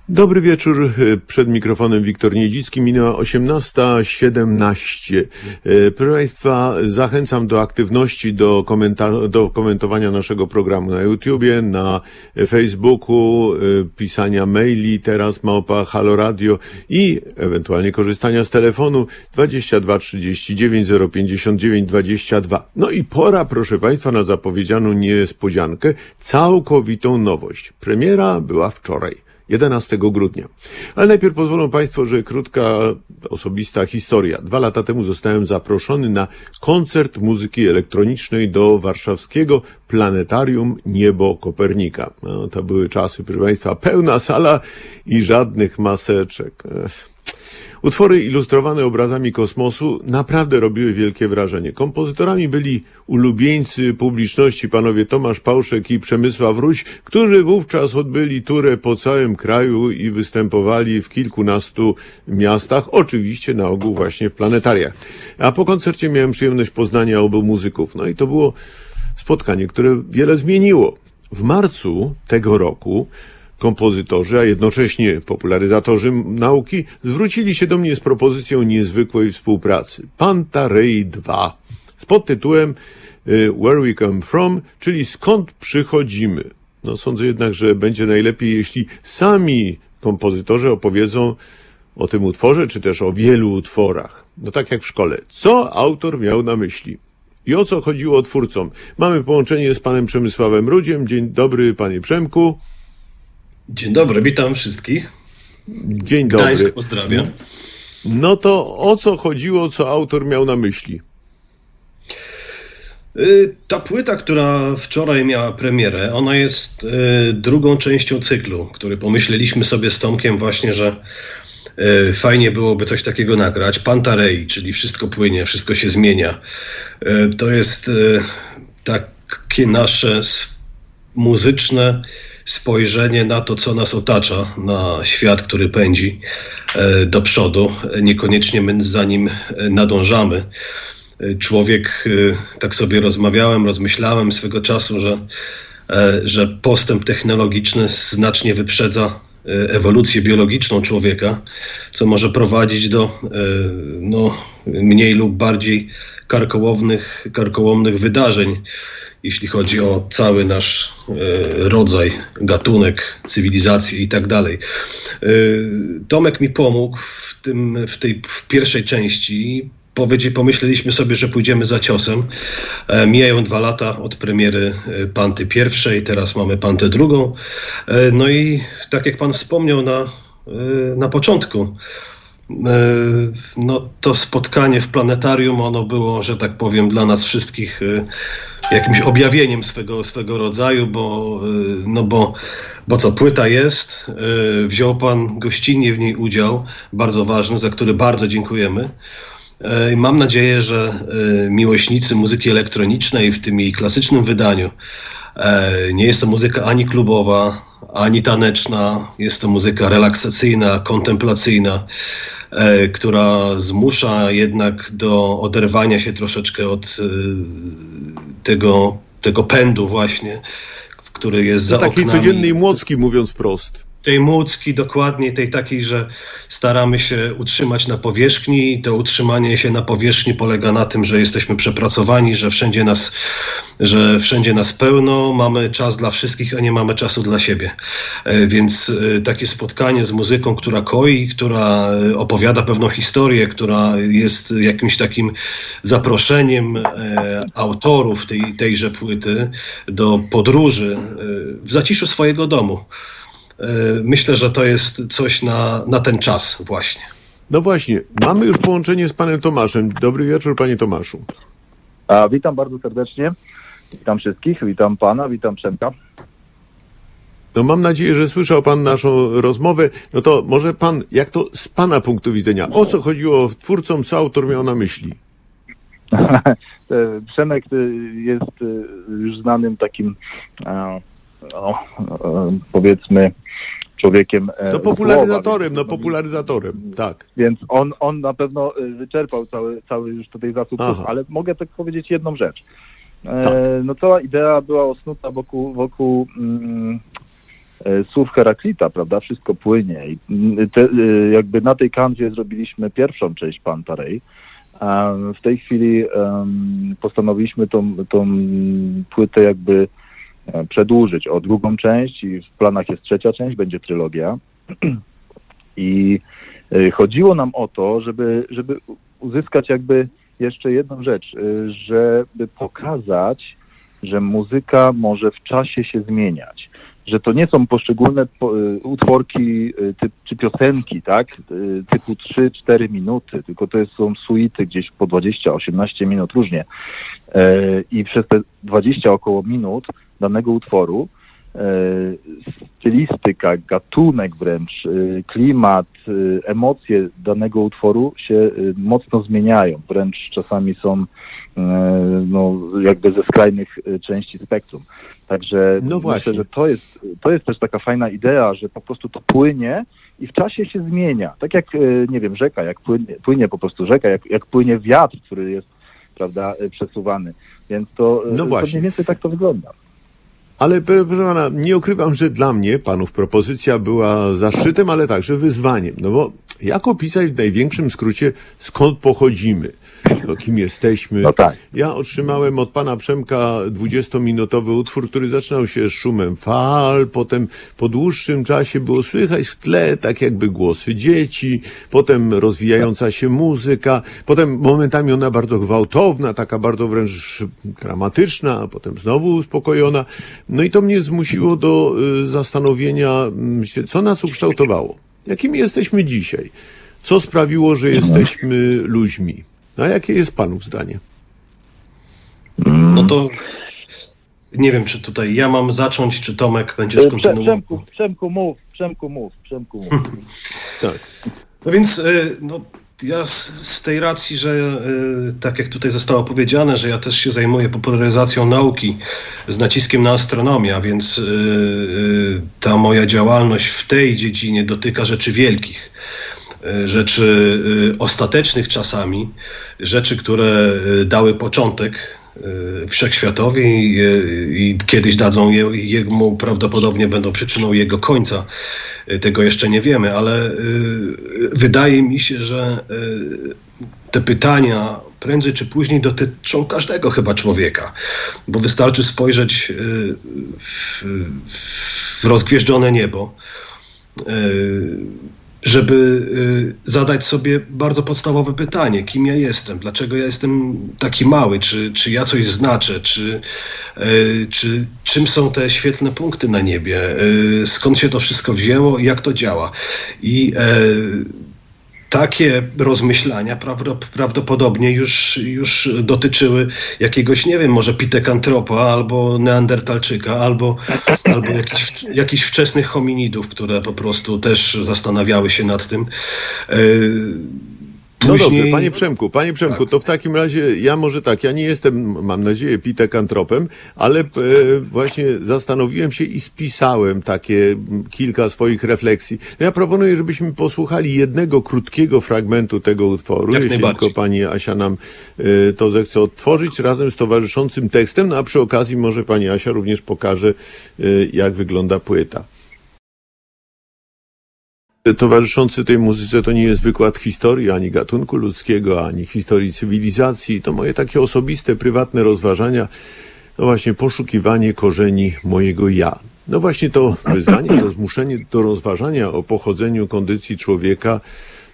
Dobry wieczór. Przed mikrofonem Wiktor Niedzicki. Minęła 18.17. E, proszę Państwa, zachęcam do aktywności, do, komenta- do komentowania naszego programu na YouTubie, na Facebooku, e, pisania maili, teraz małpa Halo Radio i ewentualnie korzystania z telefonu 22 39 059 22. No i pora, proszę Państwa, na zapowiedzianą niespodziankę, całkowitą nowość. Premiera była wczoraj. 11 grudnia. Ale najpierw pozwolą Państwo, że krótka osobista historia. Dwa lata temu zostałem zaproszony na koncert muzyki elektronicznej do warszawskiego planetarium Niebo Kopernika. No, to były czasy, proszę Państwa, pełna sala i żadnych maseczek. Ech. Utwory ilustrowane obrazami kosmosu naprawdę robiły wielkie wrażenie. Kompozytorami byli ulubieńcy publiczności panowie Tomasz Pałszek i Przemysław Ruś, którzy wówczas odbyli turę po całym kraju i występowali w kilkunastu miastach, oczywiście na ogół właśnie w planetariach. A po koncercie miałem przyjemność poznania obu muzyków. No i to było spotkanie, które wiele zmieniło. W marcu tego roku kompozytorzy, a jednocześnie popularyzatorzy nauki zwrócili się do mnie z propozycją niezwykłej współpracy. Pantarei 2 z podtytułem y, Where We Come From, czyli skąd przychodzimy. No sądzę jednak, że będzie najlepiej, jeśli sami kompozytorzy opowiedzą o tym utworze, czy też o wielu utworach. No tak jak w szkole. Co autor miał na myśli? I o co chodziło twórcom? Mamy połączenie z panem Przemysławem Rudziem. Dzień dobry, panie Przemku. Dzień dobry, witam wszystkich. Dzień dobry. Gdańsk pozdrawiam. No to o co chodziło, co autor miał na myśli? Y, ta płyta, która wczoraj miała premierę, ona jest y, drugą częścią cyklu, który pomyśleliśmy sobie z Tomkiem właśnie, że y, fajnie byłoby coś takiego nagrać. Pantarei, czyli wszystko płynie, wszystko się zmienia. To jest takie nasze muzyczne spojrzenie na to, co nas otacza, na świat, który pędzi e, do przodu. Niekoniecznie my za nim e, nadążamy. E, człowiek, tak sobie rozmawiałem, rozmyślałem swego czasu, że, że postęp technologiczny znacznie wyprzedza ewolucję biologiczną człowieka, co może prowadzić do no, mniej lub bardziej karkołomnych, karkołomnych wydarzeń, jeśli chodzi o cały nasz rodzaj, gatunek, cywilizację i tak dalej. Tomek mi pomógł w, tym, w tej w pierwszej części pomyśleliśmy sobie, że pójdziemy za ciosem. E, mijają dwa lata od premiery e, Panty pierwszej, teraz mamy Pantę drugą. E, no i tak jak pan wspomniał na, na początku, no to spotkanie w planetarium, ono było, że tak powiem, dla nas wszystkich jakimś objawieniem swego, swego rodzaju, bo, no bo, bo co, płyta jest, wziął pan gościnnie w niej udział, bardzo ważny, za który bardzo dziękujemy. E, mam nadzieję, że e, miłośnicy muzyki elektronicznej w tym jej klasycznym wydaniu e, nie jest to muzyka ani klubowa, ani taneczna, jest to muzyka relaksacyjna, kontemplacyjna, która zmusza jednak do oderwania się troszeczkę od tego, tego pędu właśnie, który jest za Takiej oknami. codziennej młocki, mówiąc prost tej mucki, dokładnie tej takiej, że staramy się utrzymać na powierzchni i to utrzymanie się na powierzchni polega na tym, że jesteśmy przepracowani, że wszędzie nas, że wszędzie nas pełno, mamy czas dla wszystkich, a nie mamy czasu dla siebie. E, więc e, takie spotkanie z muzyką, która koi, która e, opowiada pewną historię, która jest jakimś takim zaproszeniem autorów tej, tejże płyty do podróży w zaciszu swojego domu. E, myślę, że to jest coś na, na ten czas właśnie. No właśnie, mamy już połączenie z panem Tomaszem. Dobry wieczór, panie Tomaszu. A, witam bardzo serdecznie. Witam wszystkich, witam pana, witam Przemka. No mam nadzieję, że słyszał pan naszą rozmowę. No to może pan, jak to z pana punktu widzenia, o co chodziło twórcom, co autor miał na myśli? Przemek jest już znanym takim, no, powiedzmy, człowiekiem. No popularyzatorem, no popularyzatorem, tak. Więc on, on na pewno y, wyczerpał cały, cały już tutaj zasób, ale mogę tak powiedzieć jedną rzecz. E, tak. No cała idea była osnuta wokół, wokół mm, e, słów Heraklita, prawda? Wszystko płynie i mm, te, jakby na tej kanwie zrobiliśmy pierwszą część Pantarej. W tej chwili um, postanowiliśmy tą, tą płytę jakby E, przedłużyć o drugą część i w planach jest trzecia część, będzie trylogia. I e, chodziło nam o to, żeby, żeby uzyskać jakby jeszcze jedną rzecz, e, żeby pokazać, że muzyka może w czasie się zmieniać, że to nie są poszczególne utworki typ, czy piosenki, tak, typu 3-4 minuty, tylko to są suity gdzieś po 20-18 minut różnie. I przez te 20 około minut danego utworu, e, stylistyka, gatunek wręcz, e, klimat, e, emocje danego utworu się mocno zmieniają, wręcz czasami są no, jakby ze skrajnych części spektrum. Także no myślę, że to jest, to jest też taka fajna idea, że po prostu to płynie i w czasie się zmienia. Tak jak, nie wiem, rzeka, jak płynie, płynie po prostu rzeka, jak, jak płynie wiatr, który jest, prawda, przesuwany. Więc to, no to mniej więcej tak to wygląda. Ale proszę pana, nie ukrywam, że dla mnie panów propozycja była zaszczytem, ale także wyzwaniem. No bo jak opisać w największym skrócie, skąd pochodzimy? No, kim jesteśmy? No tak. Ja otrzymałem od pana Przemka 20-minutowy utwór, który zaczynał się szumem fal, potem po dłuższym czasie było słychać w tle tak jakby głosy dzieci, potem rozwijająca się muzyka, potem momentami ona bardzo gwałtowna, taka bardzo wręcz dramatyczna, potem znowu uspokojona. No i to mnie zmusiło do y, zastanowienia, co nas ukształtowało. Jakimi jesteśmy dzisiaj? Co sprawiło, że jesteśmy ludźmi? A jakie jest Panów zdanie? No to nie wiem, czy tutaj ja mam zacząć, czy Tomek będziesz kontynuował. Przemku, Przemku mów, Przemku mów, Przemku mów. tak. No więc y, no, ja z, z, tej racji, że y, tak jak tutaj zostało powiedziane, że ja też się zajmuję popularyzacją nauki z naciskiem na astronomię, a więc y, y, ta moja działalność w tej dziedzinie dotyka rzeczy wielkich. Rzeczy ostatecznych czasami, rzeczy, które dały początek wszechświatowi i, kiedyś dadzą je, jemu, prawdopodobnie będą przyczyną jego końca. Tego jeszcze nie wiemy, ale wydaje mi się, że te pytania prędzej czy później dotyczą każdego chyba człowieka, bo wystarczy spojrzeć y, w, rozgwieżdżone niebo, y, żeby y, zadać sobie bardzo podstawowe pytanie, kim ja jestem, dlaczego ja jestem taki mały, czy, czy ja coś znaczę, czy, czy czym są te świetlne punkty na niebie, skąd się to wszystko wzięło i jak to działa. I takie rozmyślania prawdopodobnie już, już dotyczyły jakiegoś, nie wiem, może pitekantropa, albo neandertalczyka, albo, albo jakichś, jakichś wczesnych hominidów, które po prostu też zastanawiały się nad tym. E, no dobrze, panie Przemku, panie Przemku, tak. to w takim razie ja może tak, ja nie jestem, mam nadzieję, pitekantropem, ale e, właśnie zastanowiłem się i spisałem takie kilka swoich refleksji. Ja proponuję, żebyśmy posłuchali jednego krótkiego fragmentu tego utworu, Jak jeśli tylko pani Asia nam e, to zechce odtworzyć razem z towarzyszącym tekstem, no a przy okazji może pani Asia również pokaże, e, jak wygląda płyta towarzyszący tej muzyce to nie jest wykład historii ani gatunku ludzkiego, ani historii cywilizacji. To moje takie osobiste, prywatne rozważania, no właśnie poszukiwanie korzeni mojego ja. No właśnie to wyzwanie, to zmuszenie do rozważania o pochodzeniu kondycji człowieka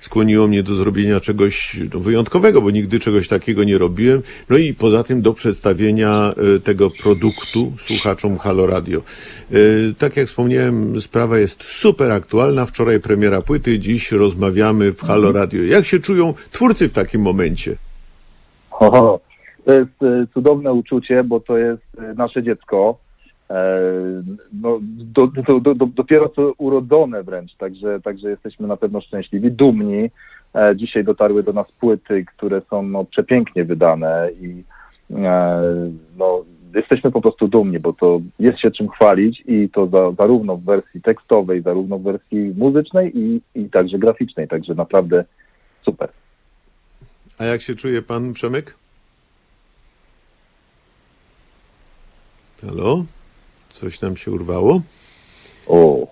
skłoniło mnie do zrobienia czegoś no, wyjątkowego, bo nigdy czegoś takiego nie robiłem. No i poza tym do przedstawienia e, tego produktu słuchaczom Halo Radio. E, tak jak wspomniałem, sprawa jest super aktualna. Wczoraj premiera płyty, dziś rozmawiamy w Halo Radio. Jak się czują twórcy w takim momencie? O, to jest e, cudowne uczucie, bo to jest nasze dziecko no, do, do, do, dopiero co urodzone wręcz, także, także jesteśmy na pewno szczęśliwi, dumni. E, dzisiaj dotarły do nas płyty, które są no, przepięknie wydane i e, no, jesteśmy po prostu dumni, bo to jest się czym chwalić i to za, zarówno w wersji tekstowej, zarówno w wersji muzycznej i, i także graficznej, także naprawdę super. A jak się czuje pan Przemek? Halo? Coś nam się urwało? O.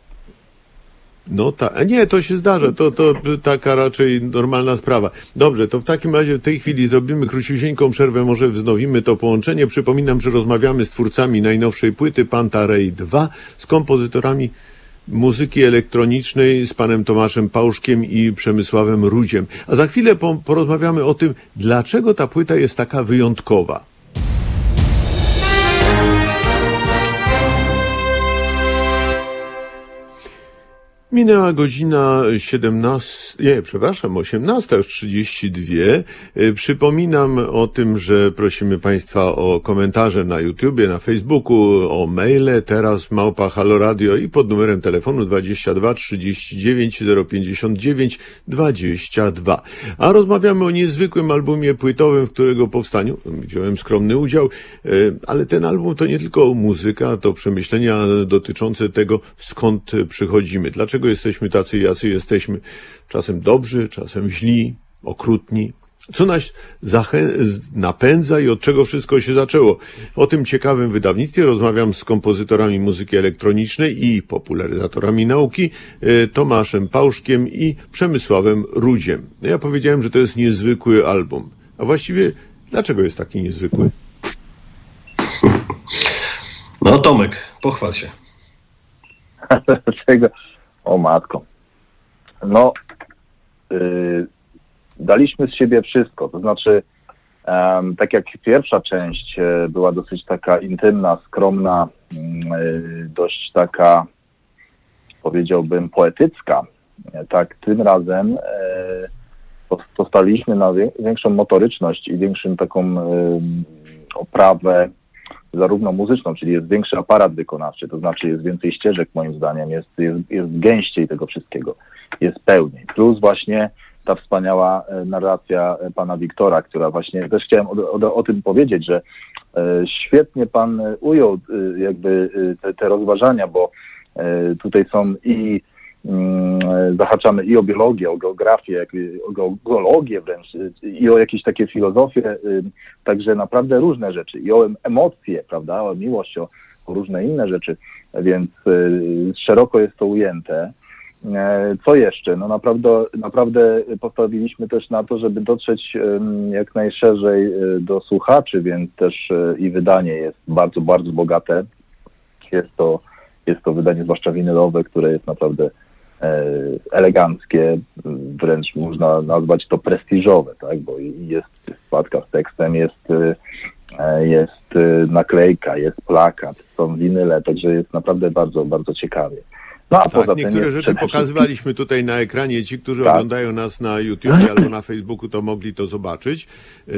No tak, nie, to się zdarza, to, to taka raczej normalna sprawa. Dobrze, to w takim razie w tej chwili zrobimy króciusieńką przerwę, może wznowimy to połączenie. Przypominam, że rozmawiamy z twórcami najnowszej płyty Panta Ray 2, z kompozytorami muzyki elektronicznej, z panem Tomaszem Pałszkiem i Przemysławem Rudziem. A za chwilę porozmawiamy o tym, dlaczego ta płyta jest taka wyjątkowa. Minęła godzina 17, nie, przepraszam, 18.32. E, przypominam o tym, że prosimy Państwa o komentarze na YouTubie, na Facebooku, o maile, teraz małpa Halo Radio i pod numerem telefonu 22 39 059 22. A rozmawiamy o niezwykłym albumie płytowym, w którego powstaniu wziąłem skromny udział, e, ale ten album to nie tylko muzyka, to przemyślenia dotyczące tego, skąd przychodzimy, dlaczego dlaczego jesteśmy tacy, jacy jesteśmy. Czasem dobrzy, czasem źli, okrutni. Co nas napędza i od czego wszystko się zaczęło? O tym ciekawym wydawnictwie rozmawiam z kompozytorami muzyki elektronicznej i popularyzatorami nauki e, Tomaszem Pałszkiem i Przemysławem Rudziem. Ja powiedziałem, że to jest niezwykły album. A właściwie dlaczego jest taki niezwykły? No Tomek, pochwal się. Dlaczego? O matko. No, yy, daliśmy z siebie wszystko. To znaczy, um, tak jak pierwsza część e, była dosyć taka intymna, skromna, yy, dość taka, powiedziałbym, poetycka, tak tym razem yy, postaliśmy na większą motoryczność i większą taką oprawę zarówno muzyczną, czyli jest większy aparat wykonawczy, to znaczy jest więcej ścieżek moim zdaniem, jest, jest, jest gęściej tego wszystkiego, jest pełniej. Plus właśnie ta wspaniała e, narracja e, pana Wiktora, która właśnie, też chciałem o, o, o tym powiedzieć, że e, świetnie pan ujął jakby te, te rozważania, bo tutaj są i zahaczamy i o biologię, o geografię, o geologię wręcz, i o jakieś takie filozofie, także naprawdę różne rzeczy, i o emocje, prawda, o miłość, o, różne inne rzeczy, więc szeroko jest to ujęte. E, co jeszcze? No naprawdę, naprawdę postawiliśmy też na to, żeby dotrzeć jak najszerzej e, do słuchaczy, więc też e, i wydanie jest bardzo, bardzo bogate. Jest to, jest to wydanie zwłaszcza winylowe, które jest naprawdę eleganckie, wręcz można nazwać to prestiżowe, tak? bo jest spadka z tekstem, jest, jest naklejka, jest plakat, są winyle, także jest naprawdę bardzo, bardzo ciekawie. No, a tak, niektóre rzeczy pokazywaliśmy tutaj na ekranie. Ci, którzy tak. oglądają nas na YouTube albo na Facebooku, to mogli to zobaczyć. Yy,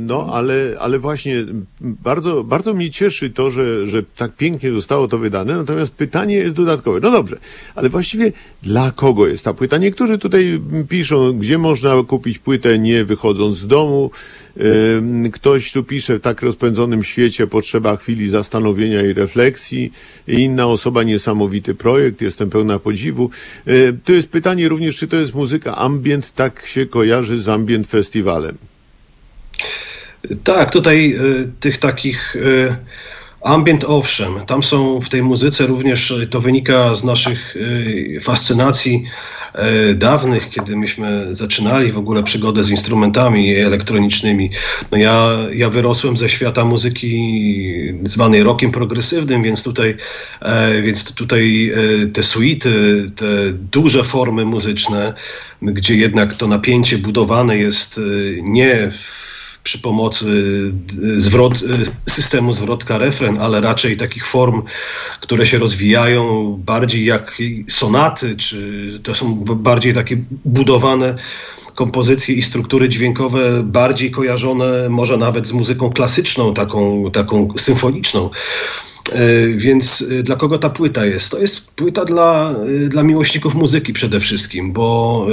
no, ale, ale właśnie bardzo, bardzo mnie cieszy to, że, że tak pięknie zostało to wydane. Natomiast pytanie jest dodatkowe. No dobrze, ale właściwie dla kogo jest ta płyta? Niektórzy tutaj piszą, gdzie można kupić płytę nie wychodząc z domu. Ktoś tu pisze, w tak rozpędzonym świecie potrzeba chwili zastanowienia i refleksji. Inna osoba, niesamowity projekt, jestem pełna podziwu. To jest pytanie również, czy to jest muzyka ambient, tak się kojarzy z ambient festiwalem. Tak, tutaj y, tych takich y, ambient owszem, tam są w tej muzyce również, to wynika z naszych y, fascynacji E, dawnych, kiedy myśmy zaczynali w ogóle przygodę z instrumentami elektronicznymi. No ja, ja wyrosłem ze świata muzyki zwanej rockiem progresywnym, więc tutaj, e, więc tutaj e, te suity, te duże formy muzyczne, gdzie jednak to napięcie budowane jest nie w przy pomocy y, zwrot, y, systemu zwrotka-refren, ale raczej takich form, które się rozwijają bardziej jak sonaty, czy to są bardziej takie budowane kompozycje i struktury dźwiękowe bardziej kojarzone może nawet z muzyką klasyczną, taką, taką symfoniczną. E, więc e, dla kogo ta płyta jest? To jest płyta dla, e, dla miłośników muzyki przede wszystkim, bo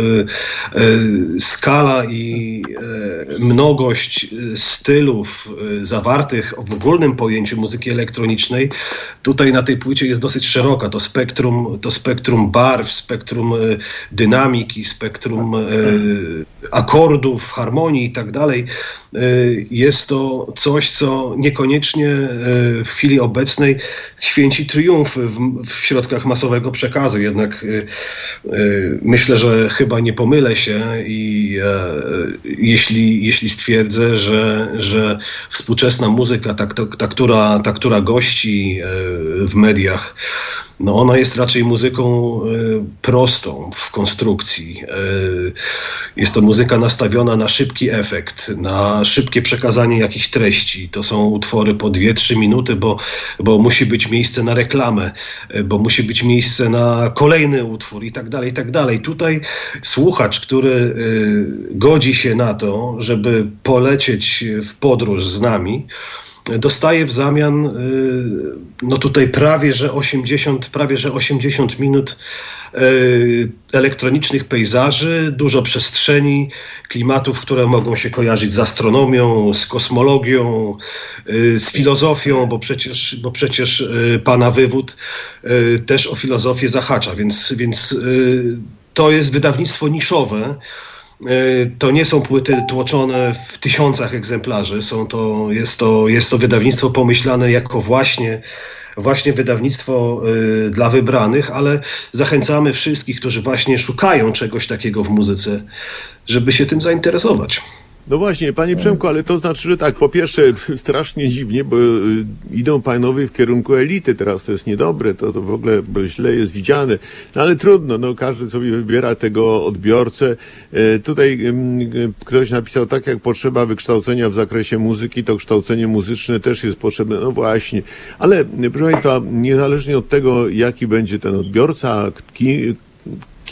skala i mnogość stylów zawartych w ogólnym pojęciu muzyki elektronicznej tutaj na tej płycie jest dosyć szeroka. To spektrum, to spektrum barw, spektrum dynamiki, spektrum akordów, harmonii i tak dalej jest to coś, co niekoniecznie y, w chwili obecnej święci triumfy w, w środkach masowego przekazu. Jednak y, myślę, że chyba nie pomylę się i jeśli, jeśli stwierdzę, że, że współczesna muzyka, ta, ta, która, ta, która gości w mediach, no ona jest raczej muzyką e, prostą w konstrukcji. E, jest to muzyka nastawiona na szybki efekt, na szybkie przekazanie jakichś treści. To są utwory po 2-3 minuty, bo, bo musi być miejsce na reklamę, e, bo musi być miejsce na kolejny utwór i tak dalej, i tak dalej. Tutaj słuchacz, który godzi się na to, żeby polecieć w podróż z nami, dostaje w zamian y, no tutaj prawie że 80, prawie że 80 minut y, elektronicznych pejzaży, dużo przestrzeni, klimatów, które mogą się kojarzyć z astronomią, z kosmologią, y, z filozofią, bo przecież, bo przecież pana wywód też o filozofię zahacza, więc, więc to jest wydawnictwo niszowe, to nie są płyty tłoczone w tysiącach egzemplarzy. Są to, jest, to, jest to wydawnictwo pomyślane jako właśnie, właśnie wydawnictwo y, dla wybranych, ale zachęcamy wszystkich, którzy właśnie szukają czegoś takiego w muzyce, żeby się tym zainteresować. No właśnie, panie Przemku, ale to znaczy, że tak, po pierwsze strasznie dziwnie, bo y, idą panowie w kierunku elity, teraz to jest niedobre, to, to w ogóle źle jest widziane, no ale trudno, no każdy sobie wybiera tego odbiorcę. E, tutaj ktoś napisał, tak jak potrzeba wykształcenia w zakresie muzyki, to kształcenie muzyczne też jest potrzebne, no właśnie, ale proszę Państwa, niezależnie od tego, jaki będzie ten odbiorca,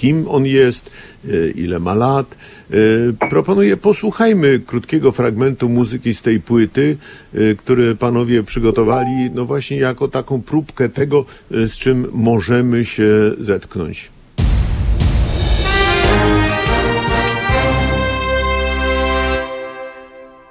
kim on jest, e, ile ma lat. E, proponuję, posłuchajmy krótkiego fragmentu muzyki z tej płyty, e, które panowie przygotowali, no właśnie jako taką próbkę tego, z czym możemy się zetknąć.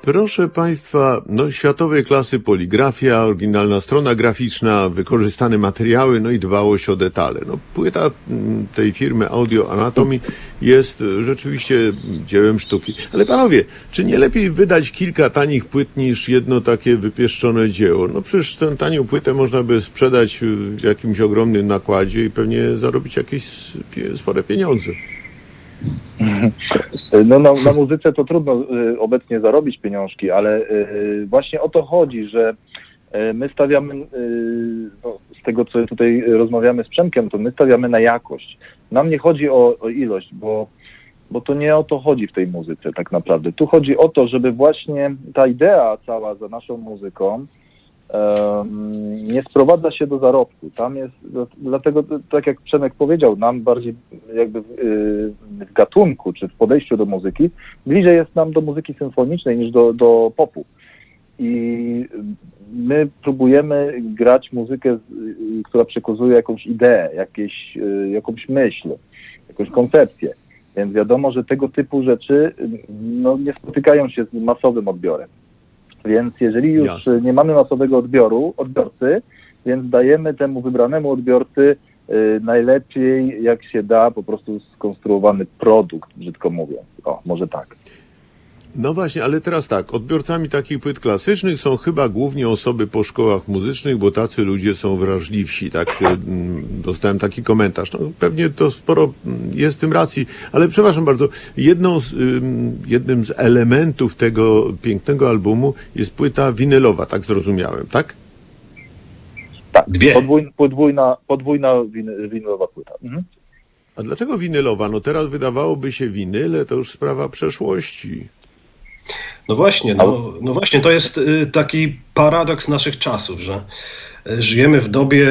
Proszę Państwa, no światowej klasy poligrafia, oryginalna strona graficzna, wykorzystane materiały, no i dbałość o detale. No, płyta mm, tej firmy Audio Anatomy jest rzeczywiście dziełem sztuki. Ale panowie, czy nie lepiej wydać kilka tanich płyt niż jedno takie wypieszczone dzieło? No przecież tę tanią płytę można by sprzedać w jakimś ogromnym nakładzie i pewnie zarobić jakieś spore pieniądze. No na, na muzyce to trudno y, obecnie zarobić pieniążki, ale y, właśnie o to chodzi, że y, my stawiamy, no, z tego co tutaj rozmawiamy z Przemkiem, to my stawiamy na jakość. Nam nie chodzi o, o ilość, bo, bo to nie o to chodzi w tej muzyce tak naprawdę. Tu chodzi o to, żeby właśnie ta idea cała za naszą muzyką, nie sprowadza się do zarobku. Tam jest, dlatego, tak jak Przemek powiedział, nam bardziej jakby w, y, w gatunku, czy w podejściu do muzyki, bliżej jest nam do muzyki symfonicznej niż do, do popu. I my próbujemy grać muzykę, która przekazuje jakąś ideę, jakieś, y, jakąś myśl, jakąś koncepcję. Więc wiadomo, że tego typu rzeczy no, nie spotykają się z masowym odbiorem. Więc jeżeli już Jasne. nie mamy masowego odbioru, odbiorcy, więc dajemy temu wybranemu odbiorcy y, najlepiej jak się da po prostu skonstruowany produkt, brzydko mówiąc. O, może tak. No właśnie, ale teraz tak, odbiorcami takich płyt klasycznych są chyba głównie osoby po szkołach muzycznych, bo tacy ludzie są wrażliwsi, tak, y, mm, dostałem taki komentarz. No, pewnie to sporo mm, jest w tym racji, ale przepraszam bardzo, jedną z, jednym z elementów tego pięknego albumu jest płyta winylowa, tak zrozumiałem, tak? Tak, Dwie. Podwójna, podwójna, podwójna winylowa płyta. Mhm. A dlaczego winylowa? No teraz wydawałoby się winyle, to już sprawa przeszłości. No właśnie, no, no właśnie, to jest y, taki paradoks naszych czasów, że y, żyjemy w dobie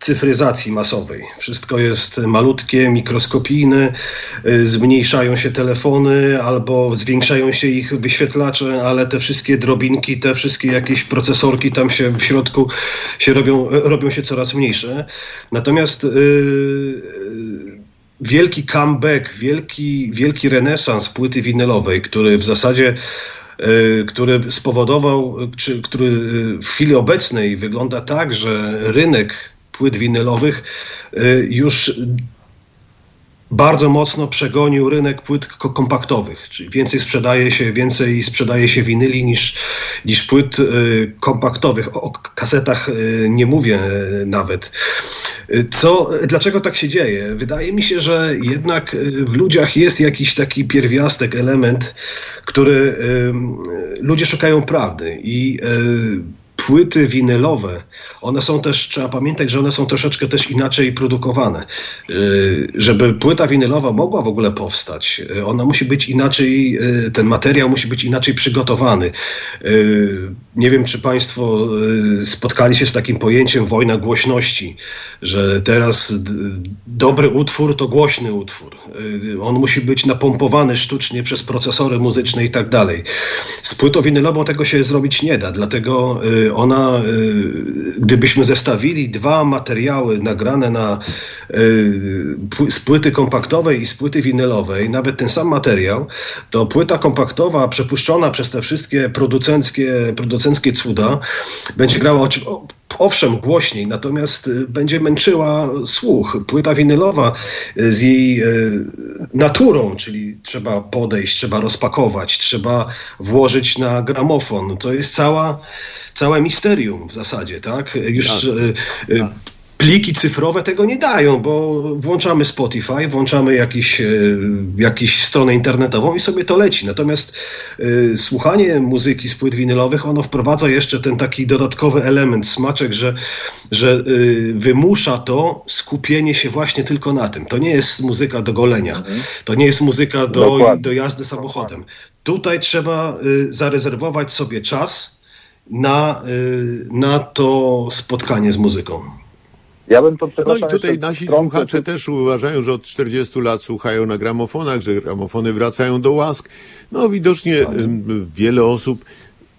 cyfryzacji masowej. Wszystko jest malutkie, mikroskopijne, y, zmniejszają się telefony albo zwiększają się ich wyświetlacze, ale te wszystkie drobinki, te wszystkie jakieś procesorki tam się w środku się robią, robią się coraz mniejsze. Natomiast wielki comeback, wielki, wielki renesans płyty winylowej, który w zasadzie e, który spowodował, czy, który w chwili obecnej wygląda tak, że rynek płyt winylowych e, już bardzo mocno przegonił rynek płyt kompaktowych, czyli więcej sprzedaje się, więcej sprzedaje się winyli niż, niż płyt y, kompaktowych. O kasetach y, nie mówię nawet. Co, dlaczego tak się dzieje? Wydaje mi się, że jednak w ludziach jest jakiś taki pierwiastek, element, który y, ludzie szukają prawdy i płyty winylowe, one są też, trzeba pamiętać, że one są troszeczkę też inaczej produkowane. Y, żeby płyta winylowa mogła w ogóle powstać, y, ona musi być inaczej, y, ten materiał musi być inaczej przygotowany. Nie wiem, czy Państwo spotkali się z takim pojęciem wojna głośności, że teraz dobry utwór to głośny utwór. On musi być napompowany sztucznie przez procesory muzyczne i tak dalej. Z płytą winylową tego się zrobić nie da, dlatego ona, y, gdybyśmy zestawili dwa materiały nagrane na, y, z płyty kompaktowej i z płyty winylowej, nawet ten sam materiał, to płyta kompaktowa przepuszczona przez te wszystkie producenckie, producenckie cuda będzie grała owszem, głośniej, natomiast y, będzie męczyła słuch. Płyta winylowa z jej naturą, czyli trzeba podejść, trzeba rozpakować, trzeba włożyć na gramofon. To jest cała całe misterium w zasadzie, tak? Już e, e, pliki cyfrowe tego nie dają, bo włączamy Spotify, włączamy jakiś, e, jakiś stronę internetową i sobie to leci. Natomiast y, słuchanie muzyki z płyt winylowych, ono wprowadza jeszcze ten taki dodatkowy element, smaczek, że, że y, wymusza to skupienie się właśnie tylko na tym. To nie jest muzyka do golenia, mhm. to nie jest muzyka do, do jazdy samochodem. Tutaj trzeba y, zarezerwować sobie czas, na, y, na to spotkanie z muzyką. Ja bym to No i tutaj nasi słuchacze czy... też uważają, że od 40 lat słuchają na gramofonach, że gramofony wracają do łask. No widocznie no. wiele osób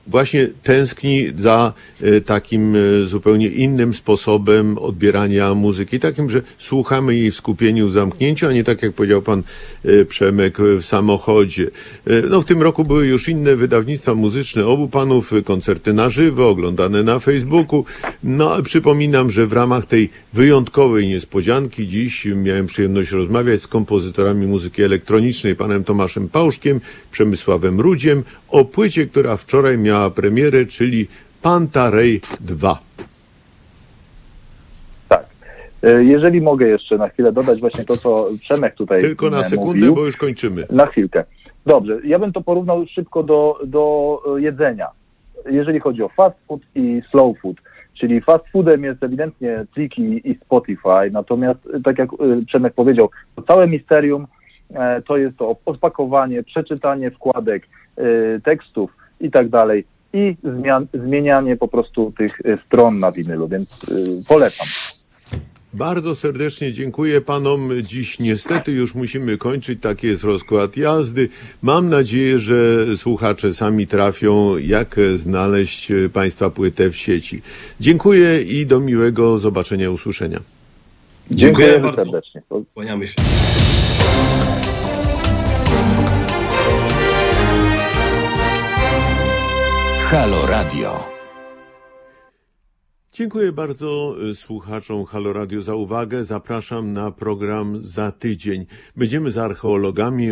właśnie tęskni za e, takim e, zupełnie innym sposobem odbierania muzyki, takim, że słuchamy jej w skupieniu, w zamknięciu, a nie tak jak powiedział pan e, Przemek w samochodzie. No w tym roku były już inne wydawnictwa muzyczne obu panów, koncerty na żywo, oglądane na Facebooku. No przypominam, że w ramach tej wyjątkowej niespodzianki dziś miałem przyjemność rozmawiać z kompozytorami muzyki elektronicznej, panem Tomaszem Pałszkiem, Przemysławem Rudziem o płycie, która wczoraj miała miała premierę, czyli Pantarej 2. Tak. E, jeżeli mogę jeszcze na chwilę dodać właśnie to, co Przemek tutaj Tylko na sekundę, mówił. bo już kończymy. Na chwilkę. Dobrze, ja bym to porównał szybko do, do jedzenia. Jeżeli chodzi o fast food i slow food, czyli fast foodem jest ewidentnie Triki i Spotify, natomiast tak jak e, Przemek powiedział, to całe misterium e, to jest to opakowanie, przeczytanie wkładek, tekstów, i tak dalej. I zmian, zmienianie po prostu tych e, stron na winylu, więc y, polecam. Bardzo serdecznie dziękuję panom. Dziś niestety już musimy kończyć. Taki jest rozkład jazdy. Mam nadzieję, że słuchacze sami trafią, jak znaleźć państwa płytę w sieci. Dziękuję i do miłego zobaczenia, usłyszenia. Dziękuję, Dziękuję bardzo serdecznie. Kłaniamy się. Halo Radio. Dziękuję bardzo y, słuchaczom Halo Radio za uwagę. Zapraszam na program za tydzień. Będziemy z archeologami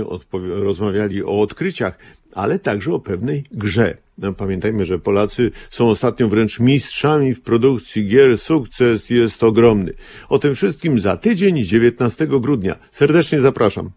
rozmawiali o odkryciach, ale także o pewnej grze. No, pamiętajmy, że Polacy są ostatnio wręcz mistrzami w produkcji gier. Sukces jest ogromny. O tym wszystkim za tydzień, 19 grudnia. Serdecznie zapraszam.